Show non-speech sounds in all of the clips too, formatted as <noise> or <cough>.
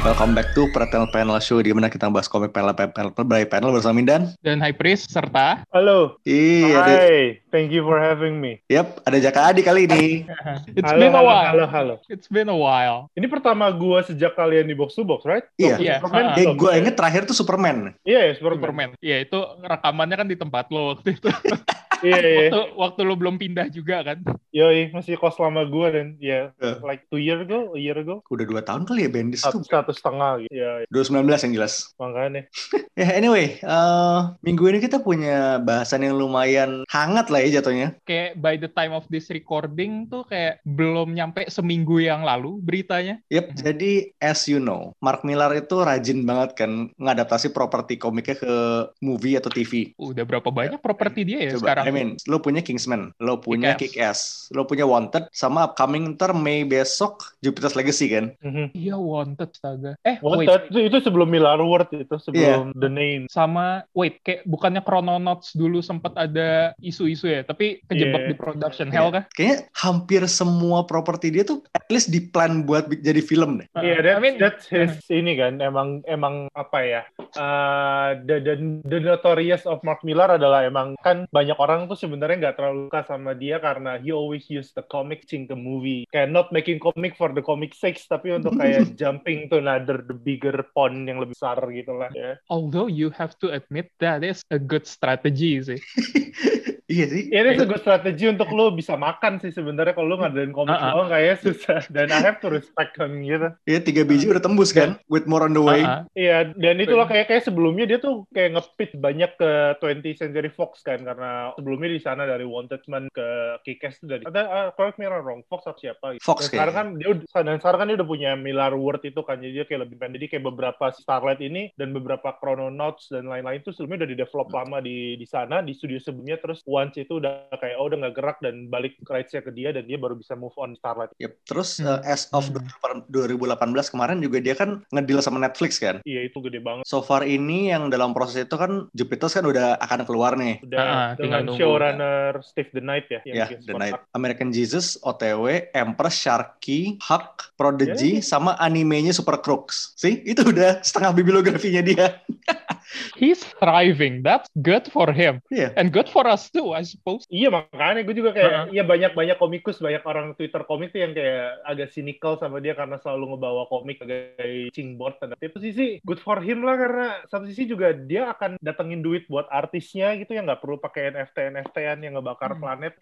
Welcome back to Pretend Panel Show di mana kita bahas komik panel panel by panel bersama Mindan. dan High Priest serta Halo. Iya, ada, Hi. Thank you for having me. yep, ada Jaka Adi kali ini. <laughs> It's halo, been a while. halo, halo. It's been a while. Ini pertama gua sejak kalian di box to box, right? Iya. Iya, Superman ah. Eh, belum? gue inget terakhir tuh Superman. Iya, ya, Superman. Superman. Iya, itu rekamannya kan di tempat lo waktu itu. <laughs> Iya, iya. waktu, waktu lo belum pindah juga kan. Yoi, masih kos lama gua dan ya Eh. like two year ago, a year ago. Udah dua tahun kali ya Bendis Satu, tuh. satu setengah gitu. Iya, iya. 2019 yang jelas. makanya. <laughs> Ya anyway, eh, minggu ini kita punya bahasan yang lumayan hangat lah ya jatuhnya. Kayak by the time of this recording tuh kayak belum nyampe seminggu yang lalu beritanya. Yep, jadi as you know, Mark Millar itu rajin banget kan ngadaptasi properti komiknya ke movie atau TV. Udah berapa banyak properti dia ya Coba, sekarang? I mean, lo punya Kingsman, lo punya Kick-Ass. Lo punya Wanted, sama upcoming ntar Mei besok Jupiter's Legacy kan? Mhm. Iya, Wanted, astaga. Eh, wait. Wanted, itu, itu sebelum Miller World itu, sebelum The Name. Sama, wait, kayak bukannya Chrononauts dulu sempat ada isu-isu ya, tapi kejebak Iya. di production hell kah? Kayaknya hampir semua properti dia tuh at least di plan buat jadi film deh. Iya, Uh, that's, I mean- that's his ini kan, emang emang apa ya? Uh, the, the, the notorious of Mark Millar adalah emang kan banyak orang tuh sebenarnya nggak terlalu suka sama dia karena he always use the comic in the movie. Kayak not making comic for the comic sakes, tapi untuk <laughs> kayak jumping to another the bigger pond yang lebih besar gitu lah. Ya. Although you have to admit that is a good strategy sih. <laughs> Iya sih. Ya, ini good strategi untuk lo bisa makan sih sebenarnya kalau lo ngadain komik Uh-uh. doang kayaknya susah. Dan I have to respect him gitu. Iya tiga biji udah tembus kan, with more on the way. Ah, ah. Iya, dan itulah kayak kayak sebelumnya dia tuh kayak ngepit banyak ke 20th Century Fox kan karena sebelumnya di sana dari Wanted Man ke Kick-Ass tuh dari ada uh, correct me wrong Fox atau siapa gitu. Fox dan sekarang kan dia udah, dan sekarang kan dia udah punya Miller World itu kan jadi dia kayak lebih pendek jadi kayak beberapa Starlight ini dan beberapa Chrononauts dan lain-lain itu sebelumnya udah di develop lama di di sana di studio sebelumnya terus once itu udah kayak oh udah nggak gerak dan balik rights-nya ke dia dan dia baru bisa move on Starlight. Yep. Terus Hmm. uh, as of Hmm. 2018 kemarin juga dia kan ngedeal sama Netflix kan. Iya itu gede banget. So far ini yang dalam proses itu kan Jupiter's kan udah akan keluar nih. Udah Ah, ah, dengan nunggu. showrunner Steve The Knight ya yang Ya, bikin The Spot Night. Arc. American Jesus, OTW, Empress, Sharky, Huck, Prodigy, Ya. sama animenya Super Crooks. Sih, itu udah setengah bibliografinya dia. <laughs> He's thriving. That's good for him. Iya. And good for us too, I suppose. Iya makanya gue juga kayak Heeh. iya banyak banyak komikus banyak orang Twitter komik tuh yang kayak agak cynical sama dia karena selalu ngebawa komik sebagai board dan tapi sisi good for him lah karena satu sisi juga dia akan datengin duit buat artisnya gitu yang nggak perlu pakai NFT NFT-an yang ngebakar Hmm. planet.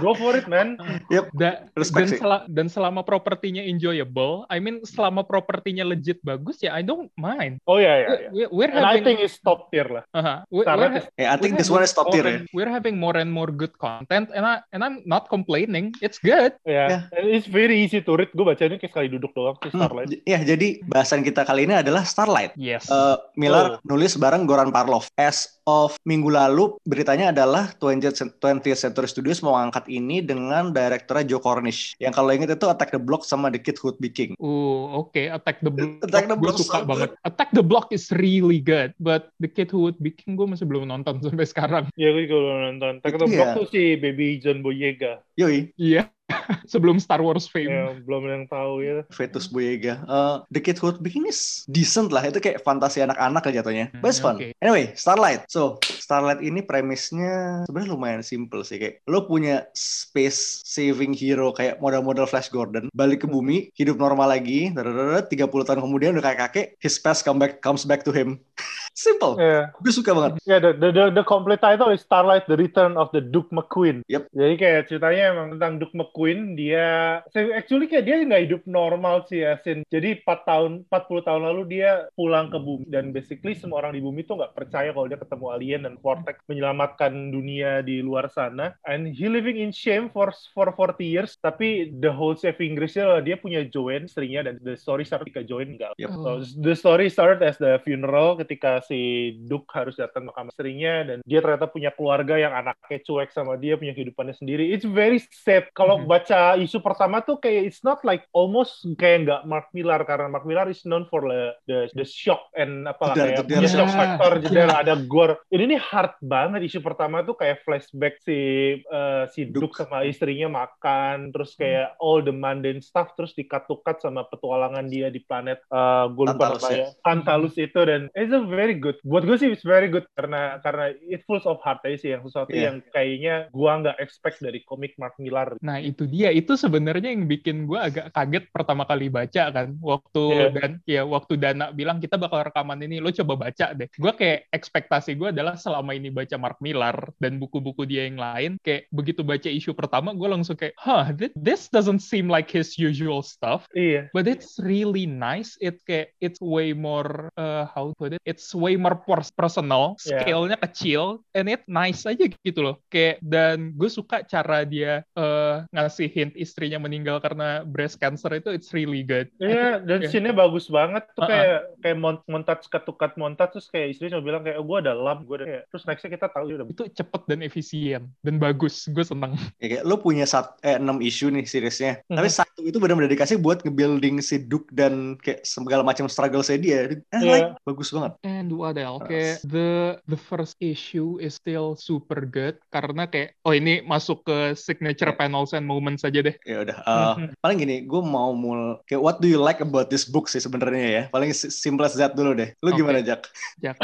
Go for it man. <laughs> Da- Respect dan, sih. sela- dan selama propertinya enjoyable, I mean selama propertinya legit bagus ya, I don't mind. Oh ya ya. ya. We- We're And I think it's top tier lah. uh-huh. We- Karena we're, Eh, I think we're this one is top tier ya. We're having more and more good content, and I and I'm not complaining. It's good. Ya. And It's very easy to read. Gue bacanya kayak sekali duduk doang di Hmm, Starlight. j- ya, jadi bahasan kita kali ini adalah Starlight. Yes. Eh, Miller Oh. nulis bareng Goran Parlov. As of minggu lalu, beritanya adalah 20th, cent- 20th Century Studios mau angkat ini dengan direkturnya Joe Cornish. Yang kalau inget itu Attack the Block sama The Kid Who Would Be King. Oh, okay. Attack the Block. Attack the gue Block suka so banget. Attack the Block is really good, but The Kid Who Would Be King gue masih belum nonton <laughs> sampai sekarang. Ya gue juga belum nonton. Tapi Itu Block ya. tuh si Baby John Boyega. Yoi, Iya. <laughs> Sebelum Star Wars fame. Ya, belum yang tahu ya. Fetus Boyega. Eh, The Kid Who King is decent lah. Itu kayak fantasi anak-anak lah jatuhnya. Hmm, But it's fun. oke. Anyway, Starlight. So, Starlight ini premisnya sebenarnya lumayan simple sih. Kayak lo punya space saving hero kayak model-model Flash Gordon. Balik ke bumi, hidup normal lagi. Dadadadad, 30 tahun kemudian udah kayak kakek. His past come back, comes back to him. <laughs> simple. Ya, Gue suka banget. ya the, the, the, the complete title is Starlight: The Return of the Duke McQueen. Yep. Jadi kayak ceritanya emang tentang Duke McQueen. Dia, actually kayak dia nggak hidup normal sih ya, Sin. Jadi 4 tahun, 40 tahun lalu dia pulang ke bumi dan basically semua orang di bumi tuh nggak percaya kalau dia ketemu alien dan Vortex menyelamatkan dunia di luar sana. And he living in shame for for 40 years. Tapi the whole saving grace-nya adalah dia punya Joanne, istrinya dan the story start ketika Joanne meninggal. Yep. So, the story started as the funeral ketika si Duke harus datang ke kamar istrinya dan dia ternyata punya keluarga yang anaknya cuek sama dia punya kehidupannya sendiri. It's very sad. Kalau Mhm. baca isu pertama tuh kayak it's not like almost kayak nggak Mark Millar karena Mark Millar is known for the the, the shock and apa kayak punya shock Ya, factor <laughs> jedar ya. ada gore. Ini nih hard banget isu pertama tuh kayak flashback si eh, si Duke Duke. sama istrinya makan terus kayak all the mundane stuff terus dikat tukat sama petualangan dia di planet eh gue lupa Tantalus, namanya. Tantalus itu dan it's a very good buat gue sih it's very good karena karena it full of heart aja sih yang sesuatu Iya. yang kayaknya gua nggak expect dari komik Mark Millar Nah itu dia itu sebenarnya yang bikin gue agak kaget pertama kali baca kan waktu Iya. dan ya waktu Dana bilang kita bakal rekaman ini lo coba baca deh. Gue kayak ekspektasi gue adalah selama ini baca Mark Millar dan buku-buku dia yang lain kayak begitu baca isu pertama gue langsung kayak, huh thi- this doesn't seem like his usual stuff. iya But it's really nice. It kayak it's way more uh, how to put it? It's way more pers- personal. Yeah. Scale-nya kecil and it nice aja gitu loh. Kayak dan gue suka cara dia uh, ngasih hint istrinya meninggal karena breast cancer itu it's really good. Iya, <laughs> dan Iya. scene-nya bagus banget tuh Uh-uh. kayak kayak mont montage ketukat montage terus kayak istri cuma bilang kayak oh, gue ada lab, gue ada kayak terus nextnya kita tahu dia udah Itu cepet dan efisien dan bagus. Gue seneng. Ya, kayak lo punya sat, eh, 6 isu nih seriesnya. Mhm. Tapi satu itu benar-benar dikasih buat nge-building si Duke dan kayak segala macam struggle saya dia. Eh, Iya. like, bagus banget. And else? Terus. Kayak the the first issue is still super good karena kayak oh ini masuk ke signature Ya. panels and moments aja deh. Ya udah. eh, Mhm. paling gini, gue mau mul kayak what do you like about this book sih sebenarnya ya. Paling si- simple as that dulu deh. Lu Oke. gimana Jack? Jak.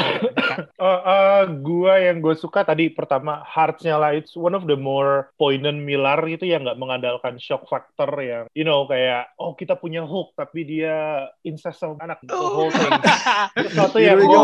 Uh, uh, gua yang gue suka tadi pertama hearts-nya lah it's one of the more poignant Millar itu yang nggak mengandalkan shock factor yang you know kayak oh kita punya Hulk tapi dia incest sama anak the whole thing <laughs> sesuatu yang gue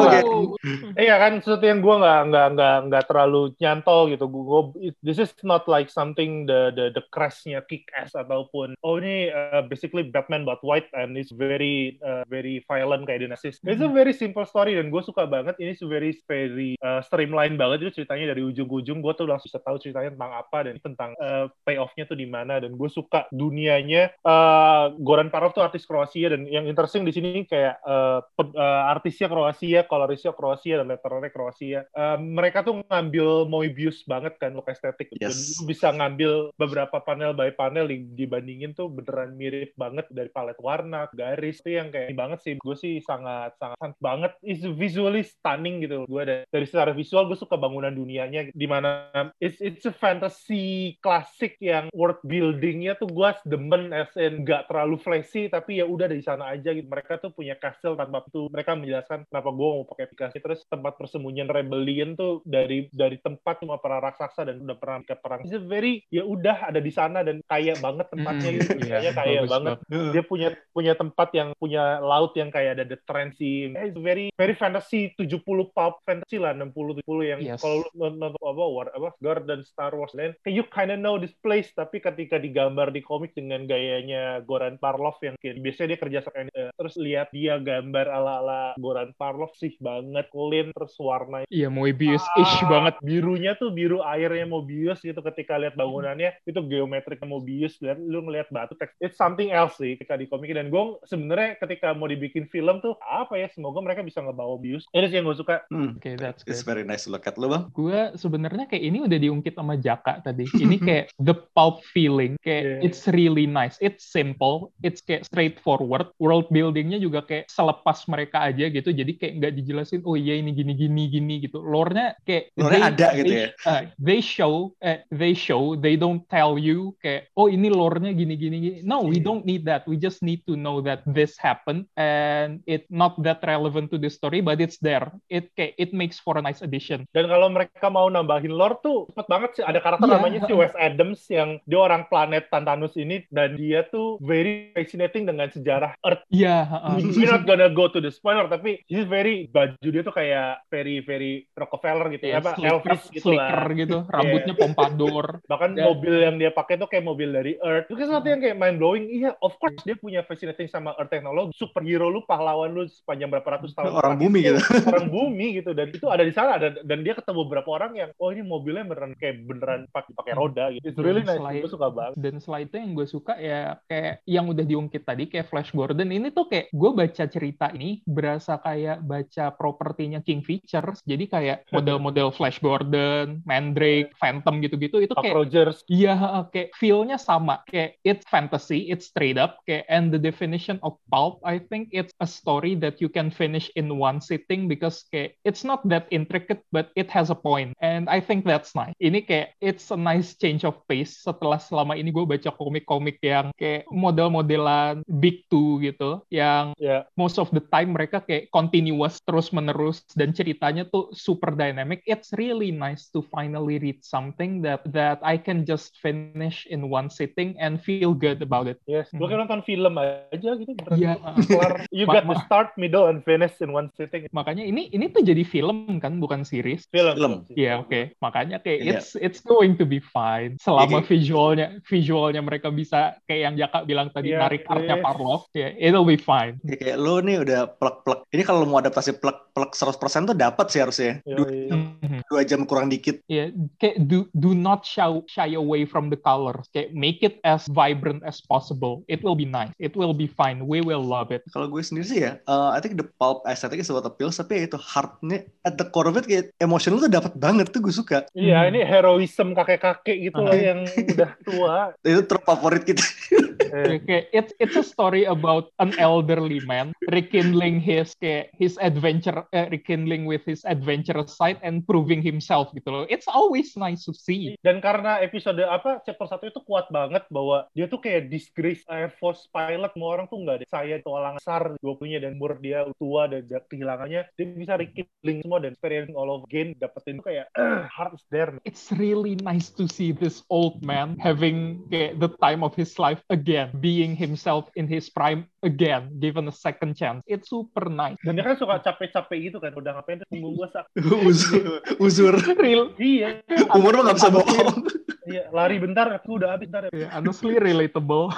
Iya kan sesuatu yang gue nggak nggak nggak nggak terlalu nyantol gitu. Gue this is not like something the the the crash-nya kick ass ataupun oh ini uh, basically Batman but white and it's very uh, very violent kayak Dynastis. It's a very simple story dan gue suka banget. Ini very very uh, streamline banget itu ceritanya dari ujung ke ujung. Gue tuh langsung bisa tahu ceritanya tentang apa dan tentang uh, payoff-nya tuh di mana dan gue suka dunianya. Uh, Goran Parov tuh artis Kroasia dan yang interesting di sini kayak uh, uh, artisnya Kroasia, kolorisnya Kroasia dan letternya Kroasia. Uh, mereka tuh ngambil Moebius banget kan look estetik Yes. lu bisa ngambil beberapa panel by panel di- dibandingin tuh beneran mirip banget dari palet warna, garis itu yang kayak ini banget sih. Gue sih sangat sangat, banget is visually stunning gitu. Gue dari, dari secara visual gue suka bangunan dunianya di mana it's it's a fantasy klasik yang world buildingnya tuh gue demen as in nggak terlalu flashy tapi ya udah dari sana aja gitu. Mereka tuh punya castle tanpa itu mereka menjelaskan kenapa gue mau pakai aplikasi terus tempat persembunyian rebellion tuh dari dari tempat cuma para raksasa dan udah pernah ke perang. It's a very ya udah ada di sana dan kaya banget tempatnya Mm, gitu. iya, kaya bagus banget. Dia punya punya tempat yang punya laut yang kayak ada the transi. It's very very fantasy 70 pulp fantasy lah 60 70 yang Yes. kalau lu nonton apa war apa Garden Star Wars dan kayak you kinda know this place tapi ketika digambar di komik dengan gayanya Goran Parlov yang kayak biasanya dia kerja sama eh, terus lihat dia gambar ala-ala Goran Parlov sih banget clean terus warna Iya Moebius-ish Ah, banget. birunya tuh biru airnya Mobius gitu ketika lihat bangunannya itu geometrik Mobius dan lu ngelihat batu teks it's something else sih ketika di komik dan gue sebenarnya ketika mau dibikin film tuh apa ya semoga mereka bisa ngebawa Mobius itu sih yang gue suka Hmm, Oke, that's good. it's very nice look at. Lu bang? gue sebenarnya kayak ini udah diungkit sama Jaka tadi. Ini kayak <laughs> the pulp feeling, kayak Yeah. it's really nice, it's simple, it's kayak straightforward. World buildingnya juga kayak selepas mereka aja gitu. Jadi kayak nggak dijelasin, oh iya ini gini gini gini gitu. Lore-nya kayak Lore-nya ada gitu they, ya? uh, they show, eh, they show, they don't tell you kayak oh ini lore-nya gini gini gini. No, we Yeah. don't need that. We just need to know that this happened and it not that relevant to the story, but it's there. It kayak it makes for a nice addition. dan kalau mereka mau nambahin lore tuh cepet banget sih ada karakter Iya. namanya si Wes Adams yang dia orang planet Tantanus ini dan dia tuh very fascinating dengan sejarah Earth Iya, heeh. we're not gonna go to the spoiler tapi he's very baju dia tuh kayak very very Rockefeller gitu Iya, apa Elvis gitu slicker lah. gitu, rambutnya pompadour. <laughs> bahkan Dan- mobil yang dia pakai tuh kayak mobil dari Earth. Itu kan sesuatu yang kayak mind blowing iya of course dia punya fascinating sama Earth teknologi superhero lu pahlawan lu sepanjang berapa ratus tahun Orang terakhir bumi gitu. <laughs> orang bumi gitu dan itu ada di sana ada dan dia ketemu beberapa orang yang oh ini mobilnya beneran kayak beneran pakai pakai roda gitu. It's really nice Selain- gue suka banget. Dan selain itu yang gue suka ya kayak yang udah diungkit tadi kayak Flash Gordon ini tuh kayak gue baca cerita ini berasa kayak baca propertinya King Features, jadi kayak <laughs> model-model Flash Gordon, Mandrake, Phantom gitu-gitu itu Buck kayak Rogers. Iya, kayak feel-nya sama. Kayak it's fantasy, it's straight up. Kayak and the definition of pulp, I think it's a story that you can finish in one sitting because kayak it's not that intricate, but it has a point. And I think that's nice. Ini kayak it's a nice change of pace setelah selama ini gue baca komik-komik yang kayak model-modelan big two gitu, yang Ya. most of the time mereka kayak continuous terus menerus dan ceritanya tuh super dynamic. It's really nice to finally read something that that I can just finish in one sitting and feel good about it. Yes, gue Hmm. kayak nonton film aja gitu. Iya. <laughs> Kelar. You got the start, middle, and finish in one sitting. Makanya ini ini tuh jadi film kan bukan series. Film. Film. Iya oke. Makanya kayak Iya. it's it's going to be fine selama visualnya visualnya mereka bisa kayak yang Jaka bilang tadi Iya, narik artnya yes. Parlov. Ya, it'll be fine. Ya, kayak lo nih udah plek-plek. Ini kalau mau adaptasi plek-plek 100% tuh dapat sih harusnya. Dua, Yoi. Mhm. dua jam kurang dikit. Ya, kayak do do not shy shy away from the colors. Kayak make it as vibrant as possible. It will be nice. It will be fine. We will love it. Kalau gue sendiri sih ya, uh, I think the pulp aesthetic is what appeals, tapi ya itu heartnya at the core of it kayak emotional tuh dapat banget tuh gue suka. Iya, Hmm. ini heroism kakek-kakek gitu loh Ah. yang udah tua. <laughs> Itu terfavorit kita. Eh, Kayak it's it's a story about an elderly man rekindling his kayak his adventure, eh, rekindling with his adventurous side and proving himself gitu loh. It's always nice to see. Dan karena episode apa chapter 1 itu kuat banget bahwa dia tuh kayak disgrace Air Force pilot, semua orang tuh nggak ada. Saya tualang besar 20-nya dan umur dia tua dan kehilangannya, dia bisa rekindling semua dan experience all of again, dapetin tuh kayak <clears throat> heart is there. It's really nice to see this old man having kayak the time of his life again, being himself in his prime again, given a second chance. It's super nice. Dan dia kan suka capek-capek gitu kan, udah ngapain tuh punggung gua sak. <laughs> uzur. uzur. Real, Iya, Umur mah gak bisa bohong. iya, lari bentar, aku udah habis bentar. yeah, honestly relatable.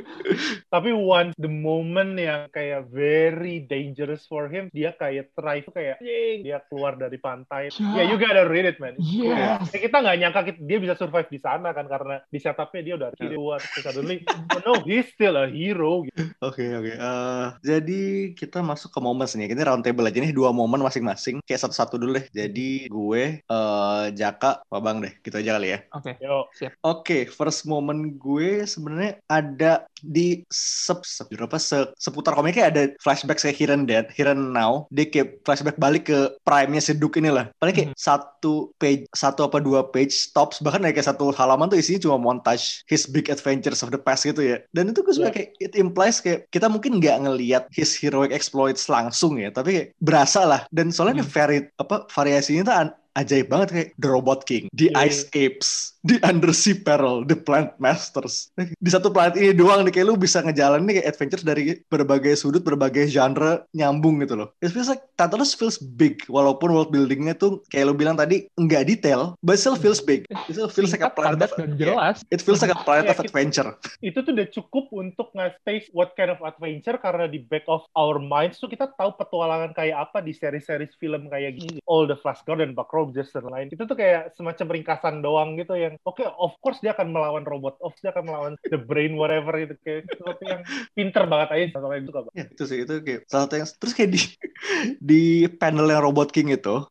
<laughs> Tapi once the moment yang kayak very dangerous for him, dia kayak try itu kayak, "Yay," dia keluar dari pantai. Ya, yeah, you gotta read it, man. Yes. Ya, kita nggak nyangka kita- dia bisa survive di sana kan karena di setupnya dia udah kiri tua terus suddenly oh no he's still a hero gitu. Oke oke. Eh, jadi kita masuk ke momen nih. Ini round table aja nih dua momen masing-masing. Kayak satu-satu dulu deh. Jadi gue, eh Jaka, Pak Bang deh. Gitu aja kali ya. Oke. Yo, Oke, first moment gue sebenarnya ada di sep, sep apa se- seputar komiknya ada flashback kayak Here and Dead, Here and Now. Dia kayak flashback balik ke prime-nya si Duke ini lah. Paling kayak satu page, satu apa dua page stops bahkan kayak satu halaman tuh isinya cuma montage his big adventures of the past gitu ya. Dan itu gue suka Yeah. kayak it implies kayak kita mungkin nggak ngelihat his heroic exploits langsung ya, tapi berasa lah. Dan soalnya Hmm. vari apa variasinya tuh ajaib banget kayak The Robot King, The Iya. Ice Apes, The Undersea Peril, The Plant Masters. Di satu planet ini doang nih kayak lu bisa ngejalanin kayak adventures dari berbagai sudut, berbagai genre nyambung gitu loh. It feels like Tantalus feels big walaupun world buildingnya tuh kayak lu bilang tadi nggak detail, but still feels big. It still feels like a planet of dan yeah. jelas. It feels like a planet <laughs> Iya, of kita- adventure. itu tuh udah cukup untuk nge-space what kind of adventure karena di back of our minds tuh kita tahu petualangan kayak apa di seri-seri film kayak gini. All the Flash Gordon, Buck Rogers dan lain. Itu tuh kayak semacam ringkasan doang gitu yang oke of course dia akan melawan robot, of course dia akan melawan <laughs> the brain whatever gitu kayak sesuatu yang pinter banget aja sama yang suka banget. Ya, itu sih itu kayak salah satu yang terus kayak di <laughs> di panel yang Robot King itu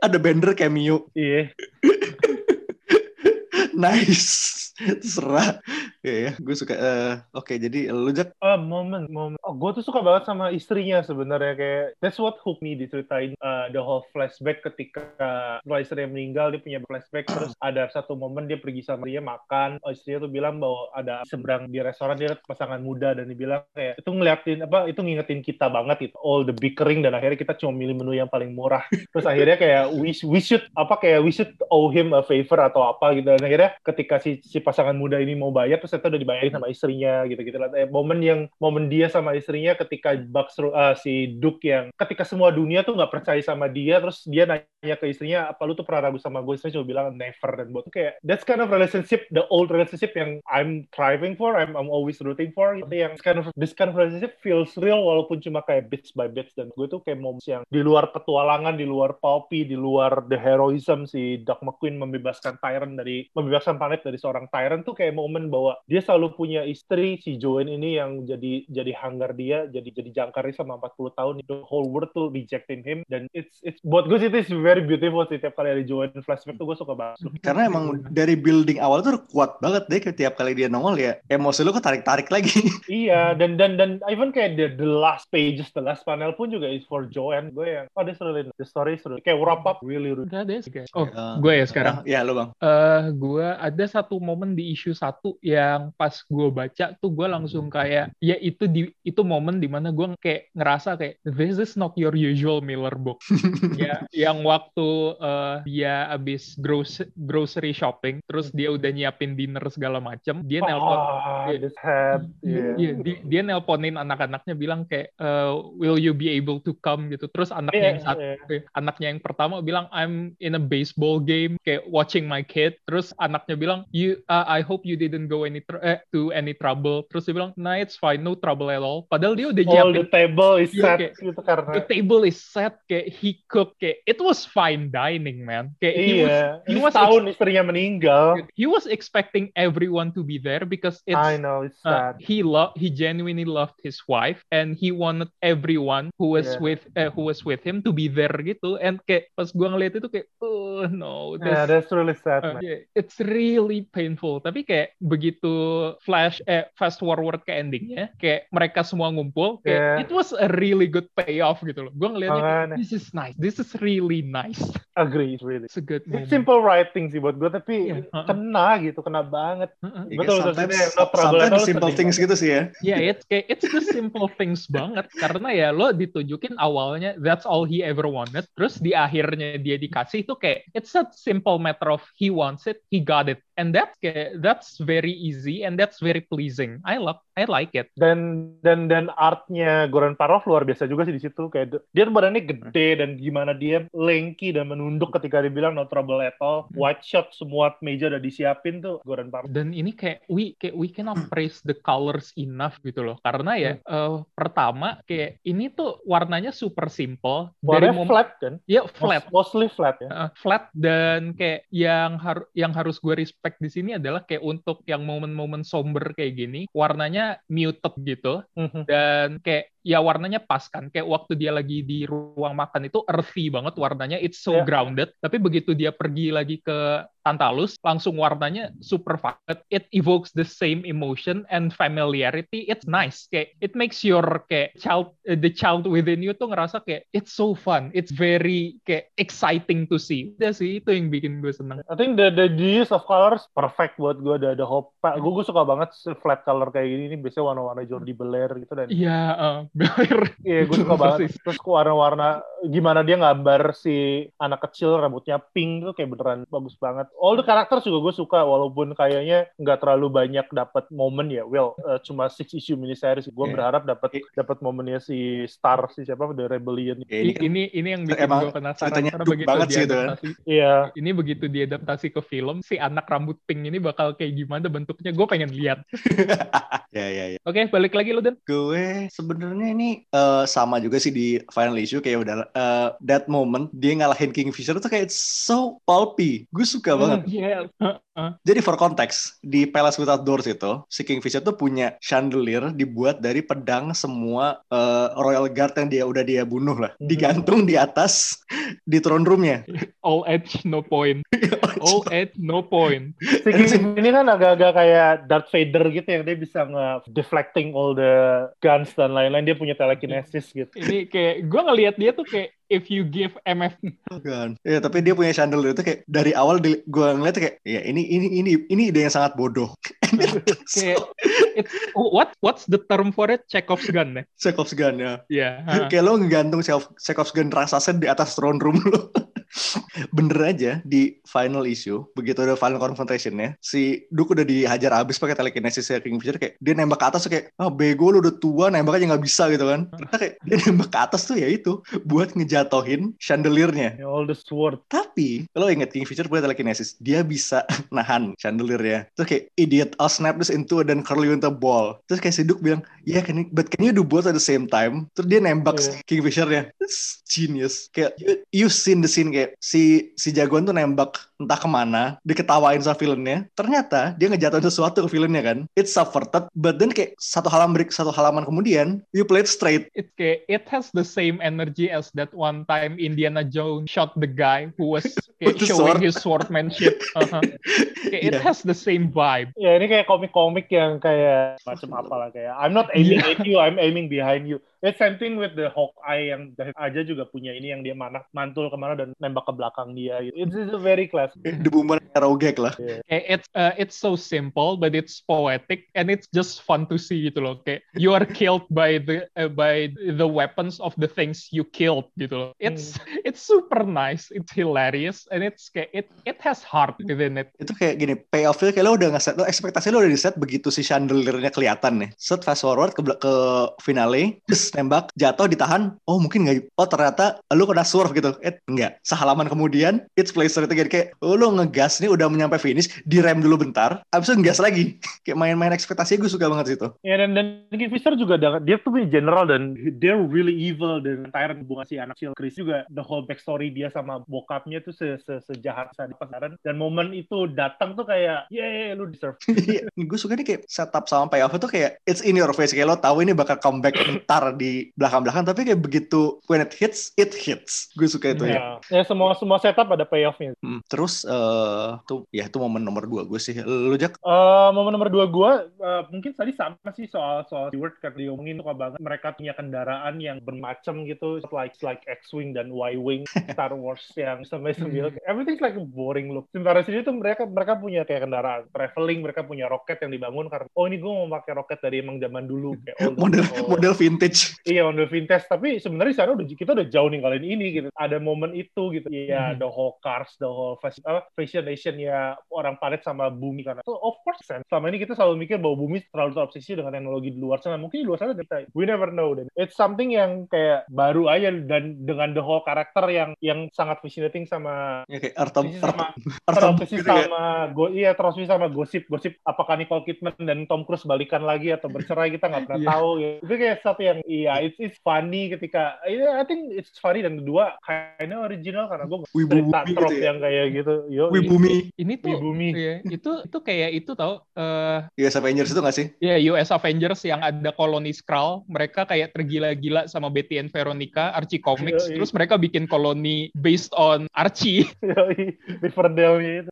ada Bender cameo. Iya. <laughs> nice. <laughs> Terserah. Ya, ya. gue suka eh, oke jadi lu Jak Ah, momen, momen. Oh, gue tuh suka banget sama istrinya sebenarnya kayak that's what hooked me diceritain uh, the whole flashback ketika setelah istrinya meninggal dia punya flashback terus <clears throat> ada satu momen dia pergi sama dia makan oh, istrinya tuh bilang bahwa ada seberang di restoran dia pasangan muda dan dibilang kayak itu ngeliatin apa itu ngingetin kita banget itu all the bickering dan akhirnya kita cuma milih menu yang paling murah <laughs> terus akhirnya kayak we, we should apa kayak we should owe him a favor atau apa gitu dan akhirnya ketika si, si pasangan muda ini mau bayar terus ternyata udah dibayarin sama istrinya gitu gitu lah eh, momen yang momen dia sama istrinya ketika Bucks uh, si Duke yang ketika semua dunia tuh nggak percaya sama dia terus dia nanya ke istrinya apa lu tuh pernah ragu sama gue? Istrinya cuma bilang never dan buat kayak that's kind of relationship the old relationship yang I'm thriving for I'm, I'm always rooting for gitu. Yang kind of this kind of relationship feels real walaupun cuma kayak bits by bits. Dan gue tuh kayak moments yang di luar petualangan di luar pulpy di luar the heroism si Doc McQueen membebaskan Tyrant dari kebebasan planet dari seorang tyrant tuh kayak momen bahwa dia selalu punya istri si Joanne ini yang jadi jadi hanggar dia jadi jadi jangkarnya sama 40 tahun itu whole world tuh rejecting him dan it's it's buat gue sih itu is very beautiful sih tiap kali ada Joanne flashback tuh gue suka banget Karena emang dari building awal tuh kuat banget deh tiap kali dia nongol ya emosi lu ketarik-tarik lagi. <laughs> iya dan dan dan even kayak the, the last pages the last panel pun juga is for Joanne gue yang oh this really the story is really kayak wrap up really really deh. Oh, Ya. gue ya sekarang. Ya lu bang. eh gue ada satu momen di isu satu yang pas gue baca tuh gue langsung kayak ya itu di itu momen di mana gue kayak ngerasa kayak this is not your usual Miller book <laughs> ya yang waktu eh, dia abis gross, grocery shopping terus dia udah nyiapin dinner segala macem dia nelpon ah Iya. this head yeah. Iya, dia, dia nelponin anak-anaknya bilang kayak eh, will you be able to come gitu terus anaknya Iya, yang satu iya. anaknya yang pertama bilang I'm in a baseball game kayak watching my kid terus anaknya bilang you uh, I hope you didn't go any tr- eh, to any trouble. Terus dia bilang nah it's fine no trouble at all. Padahal dia udah all nyiapin the table is Iya, set kayak- gitu karena the table is set kayak he cook kayak it was fine dining man. Kayak he was iya he was setahun istrinya meninggal. He was expecting everyone to be there because it's I know it's uh, sad. he loved he genuinely loved his wife and he wanted everyone who was Yeah. with uh, who was with him to be there gitu. And kayak pas gua ngeliat itu kayak oh no yeah this that's really sad uh, man. yeah, it's really painful tapi kayak begitu flash eh fast forward ke endingnya kayak mereka semua ngumpul kayak Yeah. it was a really good payoff gitu loh gua ngeliatnya this is nice this is really nice agree really it's a good moment It's simple writing sih buat gue tapi Iya, uh-uh. kena gitu kena banget. Ya, Betul, betul. sometimes, Maksudnya, no trouble sometimes simple things banget. gitu sih ya. Ya, it's kayak it's the simple things banget karena ya lo ditunjukin awalnya that's all he ever wanted, terus di akhirnya dia dikasih itu kayak it's a simple matter of he wants it, he got it, and that's kayak that's very easy and that's very pleasing. I love, I like it. dan dan dan artnya Goran Parov luar biasa juga sih di situ. Kayak dia badannya gede dan gimana dia lengki dan menunduk ketika dia bilang no trouble at all. Hmm. white shot semua meja udah disiapin tuh Goran Parov Dan ini kayak we kayak we cannot praise the colors enough gitu loh, karena ya eh, pertama kayak ini tuh warnanya super simple. Dari warnanya mom- flat kan? Ya flat. Mostly flat ya. Uh, flat dan kayak yang harus yang harus gue respect di sini adalah kayak untuk yang momen-momen somber kayak gini warnanya muted gitu Mhm. dan kayak ya warnanya pas kan. Kayak waktu dia lagi di ruang makan itu earthy banget warnanya. It's so Ya. grounded. Tapi begitu dia pergi lagi ke Tantalus langsung warnanya super vibrant it evokes the same emotion and familiarity. It's nice. Kayak it makes your kayak child uh, the child within you tuh ngerasa kayak it's so fun. It's very kayak exciting to see. Udah sih itu yang bikin gue seneng. I think the, the use of colors perfect buat gue. Ada ada hope. Gue gue suka banget flat color kayak gini. Ini biasanya warna-warna Jordi Belair gitu dan iya uh, bener <laughs> Iya, gue suka banget. Terus warna-warna gimana dia gambar si anak kecil rambutnya pink tuh kayak beneran bagus banget. All the characters juga gue suka walaupun kayaknya nggak terlalu banyak dapat momen ya. Well, eh, cuma six issue miniseries. Gue Iya. berharap dapat Iya. dapat momennya si Star si siapa The Rebellion. Ya, ini ini, kan ini ini yang bikin emang gue penasaran karena begitu banget sih itu kan. diadaptasi Iya. ini begitu diadaptasi ke film si anak rambut pink ini bakal kayak gimana bentuknya gue pengen lihat <laughs> ya ya ya. oke balik lagi lo dan Gue sebenarnya ini eh, sama juga sih di final issue kayak udah eh, that moment dia ngalahin Kingfisher tuh kayak so pulpy. Gue suka banget. Iya. Jadi for context, di Palace Without Doors itu, si Kingfisher tuh punya chandelier dibuat dari pedang semua eh, Royal Guard yang dia udah dia bunuh lah. Mhm. Digantung di atas di throne roomnya. all edge no point <laughs> all edge no point Si King ini kan agak-agak kayak Darth Vader gitu yang dia bisa nge-deflecting all the guns dan lain-lain. Dia punya telekinesis gitu. ini kayak gue ngelihat dia tuh kayak if you give MF Kan. Ya, tapi dia punya chandelier itu kayak dari awal gue ngeliat kayak ya ini ini ini ini ide yang sangat bodoh. <laughs> kayak it's what what's the term for it Chekhov's gun ya Chekhov's gun ya. ya kayak lo ngegantung Chekhov- Chekhov's gun raksasa di atas throne room lo. <laughs> Bener aja di final issue, begitu ada final confrontation ya, si Duke udah dihajar abis pakai telekinesis ya Kingfisher kayak dia nembak ke atas kayak ah bego lu udah tua nembak aja nggak bisa gitu kan. Ternyata kayak dia nembak ke atas tuh ya itu buat ngejatohin chandeliernya. All the sword. Tapi kalau inget Kingfisher punya telekinesis, dia bisa <laughs> nahan chandeliernya. Terus kayak idiot, I'll snap this into a then curl you into a ball. Terus kayak si Duke bilang, yeah, can you, but can you do both at the same time? Terus dia nembak Iya. si Kingfishernya. It's genius. Kayak you, you seen the scene kayak si si jagoan tuh nembak entah ke mana, diketawain sama villainnya. Ternyata dia ngejatuhin sesuatu ke villainnya kan. It's subverted, but then kayak satu halaman break, satu halaman kemudian, you play it straight. It kayak it has the same energy as that one time Indiana Jones shot the guy who was <laughs> kayak showing sword. his swordsmanship. <laughs> Uh-huh. Kayak It Yeah. has the same vibe. Ya ini kayak komik-komik yang kayak macam apalah kayak I'm not aiming at you, I'm aiming behind you. It's same thing with the Hawkeye yang David aja juga punya ini yang dia mana mantul ke mana dan nembak ke belakang dia. Gitu. It's, it's a very classic. The Boomer Arrow gag lah. Kayak it's uh, it's so simple but it's poetic and it's just fun to see gitu loh. Kayak you are killed by the uh, by the weapons of the things you killed gitu loh. It's it's super nice, it's hilarious and it's kayak it it has heart within it. Itu kayak gini, payoff-nya kayak lo udah ngeset, lo ekspektasi lo udah di-set begitu si chandelier-nya kelihatan nih. Set fast forward ke, ke finale, terus nembak, jatuh, ditahan, oh mungkin nggak, oh ternyata lo kena swerve gitu. Eh, enggak. Sehalaman kemudian, it's play straight again. Kayak, oh, lo ngegas nih udah menyampai finish, direm dulu bentar, abis itu ngegas lagi. <laughs> kayak main-main ekspektasi gue suka banget situ. Ya dan dan Nicky Fisher juga dia tuh punya general dan they're really evil dan entire hubungan si anak kecil Chris juga the whole backstory dia sama bokapnya tuh se, se sejahat saat di pasaran dan momen itu datang tuh kayak yeah lu deserve <laughs> gue suka nih kayak setup sama payoff itu kayak it's in your face kayak lo tahu ini bakal comeback ntar di belakang-belakang tapi kayak begitu when it hits it hits. Gue suka itu ya. Ya. ya semua semua setup ada payoffnya. Hmm, terus eh tuh ya itu momen nomor dua gue sih. Lu jak Eh, momen nomor dua gue mungkin tadi sama sih soal soal Stewart kan diomongin suka banget mereka punya kendaraan yang bermacam gitu like like X-wing dan Y-wing <laughs> Star Wars yang sampai sembilan. Everything's like boring look. Sementara sini tuh mereka mereka punya kayak kendaraan traveling mereka punya roket yang dibangun karena oh ini gue mau pakai roket dari emang zaman dulu kayak old <laughs> model old. model vintage Iya, model vintage. Tapi sebenarnya sana udah kita udah jauh ninggalin ini gitu. Ada momen itu gitu. Iya, Mhm. the whole cars, the whole fashion, apa, fascination ya orang planet sama bumi karena. So, of course, kan. Selama ini kita selalu mikir bahwa bumi terlalu terobsesi dengan teknologi di luar sana. Mungkin di luar sana kita, we never know. Dan it's something yang kayak baru aja dan dengan the whole karakter yang yang sangat fascinating sama ya kayak Terobsesi sama- terobsesi gitu ya. sama go, iya terobsesi sama gosip-gosip apakah Nicole Kidman dan Tom Cruise balikan lagi atau bercerai kita nggak pernah Iya. tahu gitu. Itu kayak sesuatu yang iya it's, it's funny ketika iya I think it's funny dan kedua kayaknya original karena gue Wibu cerita trop gitu ya. yang kayak gitu. Yo, Wibumi Ini tuh Wibumi. iya, itu itu kayak itu tau eh US Avengers itu gak sih ya US Avengers yang ada koloni Skrull, mereka kayak tergila-gila sama Betty and Veronica, Archie Comics, Yoi. terus mereka bikin koloni based on Archie. <laughs> Yoi, Riverdale-nya itu.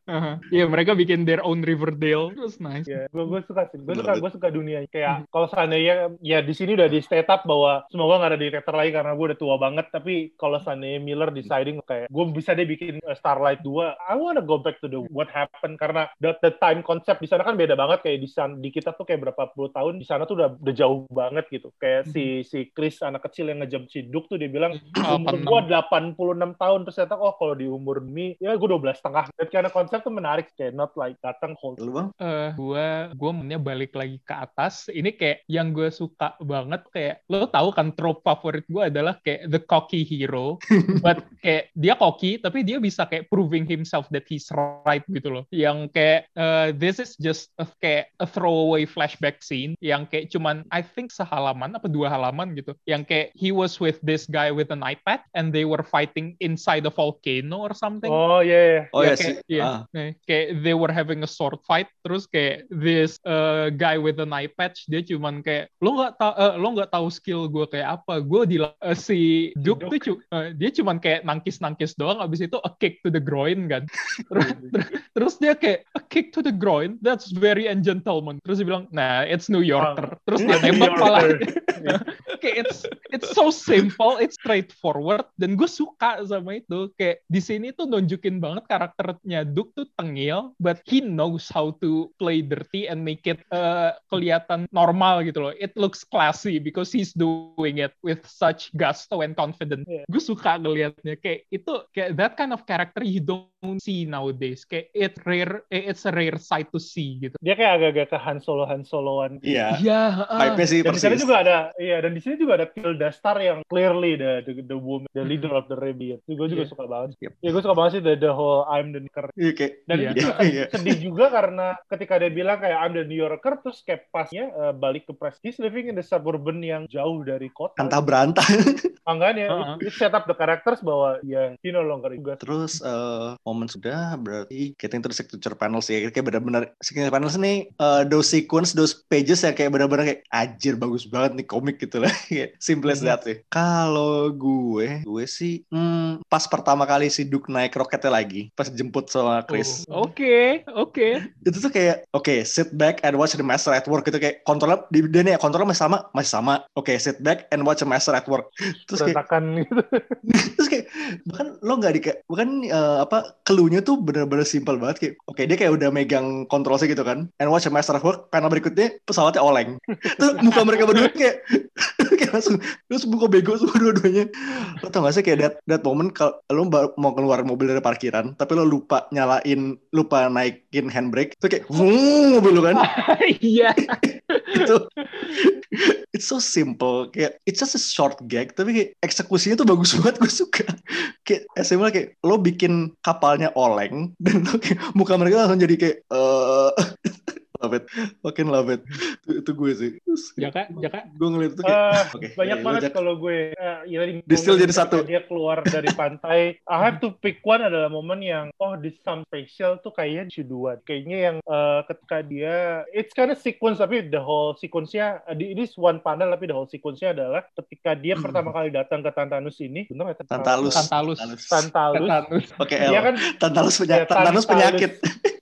Iya, mereka bikin their own Riverdale. Terus nice. Ya, gue gue suka sih. Gue suka gue suka dunia. Kayak kalau seandainya ya di sini udah di state up bahwa semoga nggak ada director lagi karena gue udah tua banget. Tapi kalau seandainya Miller deciding kayak gue bisa deh bikin uh, Starlight 2, I wanna go back to the what happened karena the, the time concept di sana kan beda banget kayak di sana di kita tuh kayak berapa puluh tahun di sana tuh udah, udah jauh banget gitu. Kayak si si Chris anak kecil yang ngejam si Duke tuh dia bilang umur gue 86 tahun terus ternyata oh kalau di umur ini ya gue 12 setengah. Dan karena konsep tuh menarik kayak not like datang hold lu bang eh gua gua maunya balik lagi ke atas. Ini kayak yang gue suka banget kayak lo tahu kan trope favorit gue adalah kayak the cocky hero, but <laughs> kayak dia cocky tapi dia bisa kayak proving himself that he's right gitu loh. Yang kayak eh, this is just a, kayak a throwaway flashback scene yang kayak cuman I think sehalaman apa dua halaman gitu. Yang kayak he was with this guy with an iPad and they were fighting inside a volcano or something. Oh iya. oh Ya, sih kayak- iya. ah. Nah, kayak they were having a sword fight terus kayak this uh, guy with an eye patch dia cuman kayak lo nggak tahu lo nggak tahu skill gue kayak apa gue di uh, si Duke tuh cu- uh, dia cuman kayak nangkis nangkis doang abis itu a kick to the groin kan. <laughs> Terus, ter- terus dia kayak a kick to the groin that's very ungentleman. Terus dia bilang nah it's New Yorker. Terus dia tembak malah. <laughs> Kayak it's it's so simple, it's straightforward dan gue suka sama itu. Kayak di sini tuh nunjukin banget karakternya Duke tuh tengil, but he knows how to play dirty and make it uh, kelihatan normal gitu loh. It looks classy because he's doing it with such gusto and confidence. Yeah. Gue suka ngelihatnya kayak itu kayak that kind of character you don't see nowadays. Kayak it rare, eh, it's a rare sight to see gitu. Dia kayak agak-agak ke Han Solo Han Soloan. iya Iya, sih Dan di sana persis juga ada, iya, dan di sini juga ada Tilda Star yang clearly the the, the woman, the leader of the rebellion. Itu gue juga Iya. suka banget. Yep. Ya gue suka banget sih the, the whole I'm the New Yorker. iya kayak Dan Iya. itu <laughs> Iya. sedih juga karena ketika dia bilang kayak I'm the New Yorker, terus kayak pasnya eh, balik ke press. He's living in the suburban yang jauh dari kota. antah berantah Makanya, Uh-uh. it, it set up the characters bahwa ya he no longer juga. terus eh, momen sudah berarti getting to the signature panels ya kayak benar-benar signature panels nih uh, those sequence those pages ya kayak benar-benar kayak ajir bagus banget nih komik gitu lah <laughs> kayak simple as that sih. Kalau gue gue sih hmm, pas pertama kali si Duke naik roketnya lagi pas jemput sama Chris. Oh, Oke, oke. itu tuh kayak oke sit back and watch the master at work gitu. Kayak kontrolnya di dia nih ya, kontrolnya masih sama masih sama. Oke sit back and watch the master at work. Terus kayak gitu. <laughs> terus kayak bahkan lo nggak di bahkan eh, apa keluhnya tuh bener-bener simpel banget kayak oke dia kayak udah megang kontrolnya gitu kan and watch at work karena berikutnya pesawatnya oleng. <laughs> Terus muka mereka berdua kayak <laughs> kayak langsung terus muka bego semua dua-duanya. Lo tau gak sih kayak that, that moment kalau lo mau keluar mobil dari parkiran tapi lo lupa nyalain lupa naikin handbrake itu kayak wuh mobil lo kan. <laughs> Iya. itu it's so simple kayak it's just a short gag tapi kayak eksekusinya tuh bagus banget gue suka. Kayak SMA kayak lo bikin kapalnya oleng <laughs> dan muka mereka langsung jadi kayak eh love it makin love it itu, itu gue sih Terus Jaka, Jaka. gue ngeliat itu kayak Eh, oke banyak ya, banget lo, Jak. kalau gue eh, ya momen jadi satu. dia keluar dari pantai I have to pick one adalah momen yang oh this some special tuh kayaknya Shuduan kayaknya yang eh, ketika dia it's kind of sequence tapi the whole sequence-nya di- ini is one panel tapi the whole sequence-nya adalah ketika dia Hmm. pertama kali datang ke Tantanus ini bener ya Tantalus Tantalus. Tantalus Tantalus. pakai L dia kan Tantalus, ya, penya- Tantalus Tantalus. penyakit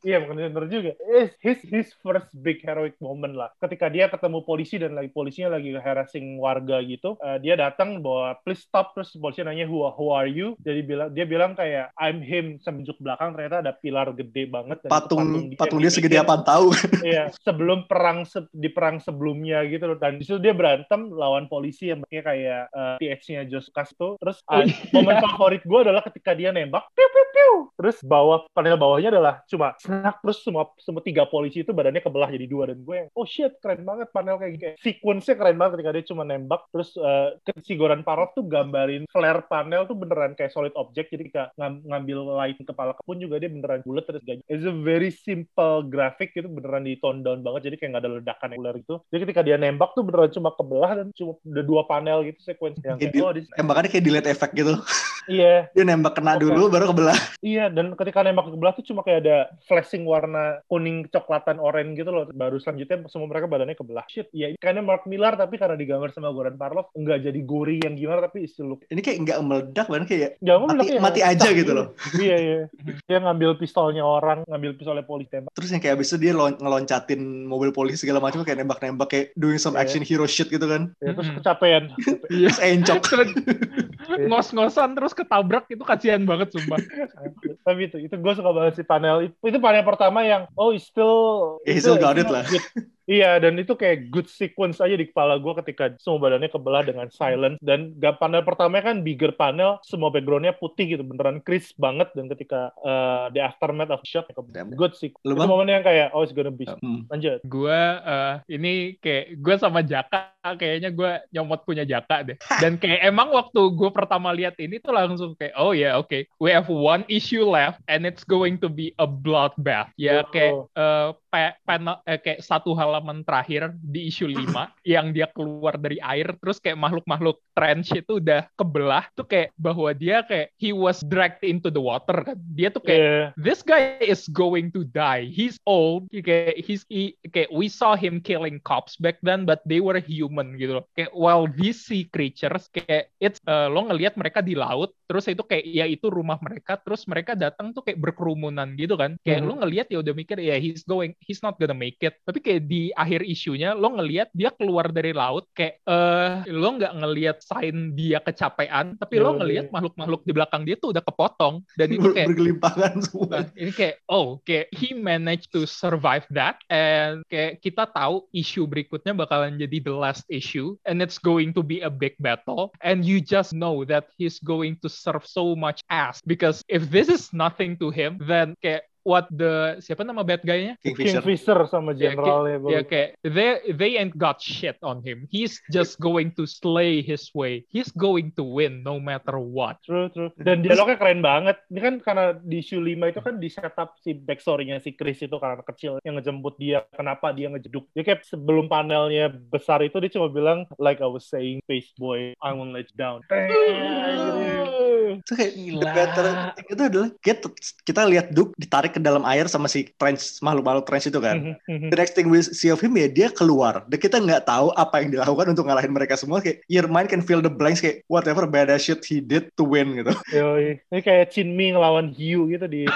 Iya bukan bener juga. It's his his first big heroic moment lah. Ketika dia ketemu polisi dan lagi polisinya lagi harassing warga gitu, eh, dia datang bawa please stop terus polisi nanya who, who are you? Jadi bilang dia bilang kayak I'm him sambil juk belakang ternyata ada pilar gede banget dan patung patung dia yang segede dibikin, apa tahu <laughs> Iya, sebelum perang se- di perang sebelumnya gitu loh. Dan di situ dia berantem lawan polisi yang pakai kayak uh, TH-nya Josh Lucas tuh. Terus uh, iya. momen favorit gue adalah ketika dia nembak, piu piu piu. Terus bawah panel bawahnya adalah cuma snack terus semua semua tiga polisi itu badannya kebelah jadi dua. Dan gue yang oh shit keren banget panel kayak gitu. Sequence-nya keren banget ketika dia cuma nembak terus uh, si Goran Parov tuh gambarin flare panel tuh beneran kayak solid object. Jadi kayak ngam- ngambil light kepala pun juga dia beneran bulat terus gak it's a very simple grafik itu beneran di tone down banget. Jadi kayak nggak ada ledakan yang ular gitu. Jadi ketika dia nembak tuh beneran cuma kebelah dan cuma ada dua panel gitu sequence yang Kayak di- oh this- tembakannya kayak delete effect gitu <laughs> iya dia nembak kena Oke. dulu baru kebelah Iya, dan ketika nembak ke belah tuh cuma kayak ada flashing warna kuning coklatan oranye gitu loh. Baru selanjutnya semua mereka badannya kebelah. Shit, ya ini karena Mark Millar tapi karena digambar sama Goran Parlov nggak jadi gori yang gimana tapi still look. ini kayak nggak meledak bahkan kayak Nggak Mati- meledak ya, mati aja gitu loh. iya, iya. Dia ngambil pistolnya orang, ngambil pistolnya polisi tembak. terus yang kayak abis itu dia lon- ngeloncatin mobil polisi segala macam kayak nembak-nembak kayak doing some Iya. action hero shit gitu kan Ya, terus Mm-mm. kecapean. Iya. terus <laughs> encok <laughs> ngos-ngosan terus ketabrak itu kasihan banget sumpah. <laughs> tapi itu, itu gue suka banget sih panel. Itu, itu panel pertama yang, oh it's still... Still got it lah. Iya, dan itu kayak good sequence aja di kepala gue ketika semua badannya kebelah dengan silent. Dan gak panel pertamanya kan bigger panel, semua backgroundnya putih gitu, beneran crisp banget. Dan ketika uh, the aftermath of shot, good sih. Lu, Itu momen yang kayak, oh it's gonna be... Hmm. Lanjut. gue eh, ini kayak gue sama Jaka kayaknya gue nyomot punya Jaka deh dan kayak emang waktu gue pertama lihat ini tuh langsung kayak oh ya oke we have one issue left and it's going to be a bloodbath ya Oh. kayak eh, pa- panel eh, kayak satu halaman terakhir di issue <laughs> 5 yang dia keluar dari air terus kayak makhluk-makhluk trench itu udah kebelah tuh kayak bahwa dia kayak he was dragged into the water kan dia tuh kayak Iya. this guy is going to die. He's old. Kayak he's he, kayak we saw him killing cops back then, but they were human gitu loh. Kayak while these sea creatures kayak it's uh, lo ngelihat mereka di laut, terus itu kayak ya itu rumah mereka, terus mereka datang tuh kayak berkerumunan gitu kan. Kayak Mhm. lo ngelihat ya udah mikir ya he's going, he's not gonna make it. Tapi kayak di akhir isunya lo ngelihat dia keluar dari laut kayak eh lo nggak ngelihat sign dia kecapean, tapi lo Yaudah. ngelihat makhluk-makhluk di belakang dia tuh udah kepotong dan itu kayak bergelimpangan <laughs> semua Nah, ini kayak oh kayak he managed to survive that and kayak kita tahu isu berikutnya bakalan jadi the last issue and it's going to be a big battle and you just know that he's going to serve so much ass because if this is nothing to him then kayak what the siapa nama bad guy-nya Kingfisher Kingfisher sama Ya, generalnya. ya kayak they they ain't got shit on him he's just going to slay his way he's going to win no matter what True, true. Dan dialognya keren banget. Ini kan karena di issue 5 itu kan di setup si backstory-nya si Chris itu karena anak kecil yang ngejemput dia, kenapa dia ngejeduk. Dia kayak sebelum panelnya besar itu dia cuma bilang, like I was saying, Space Boy, I won't let you down. Itu kayak Gila. the better thing itu adalah kita, kita lihat Duke ditarik ke dalam air sama si trench makhluk-makhluk trench itu kan. Mhm, mhm. The next thing we see of him ya dia keluar. Dan kita nggak tahu apa yang dilakukan untuk ngalahin mereka semua. Kayak your mind can fill the blanks kayak whatever badass shit he did to win gitu. Yoi. Ini kayak Chin Mi ngelawan Hiu gitu di <laughs>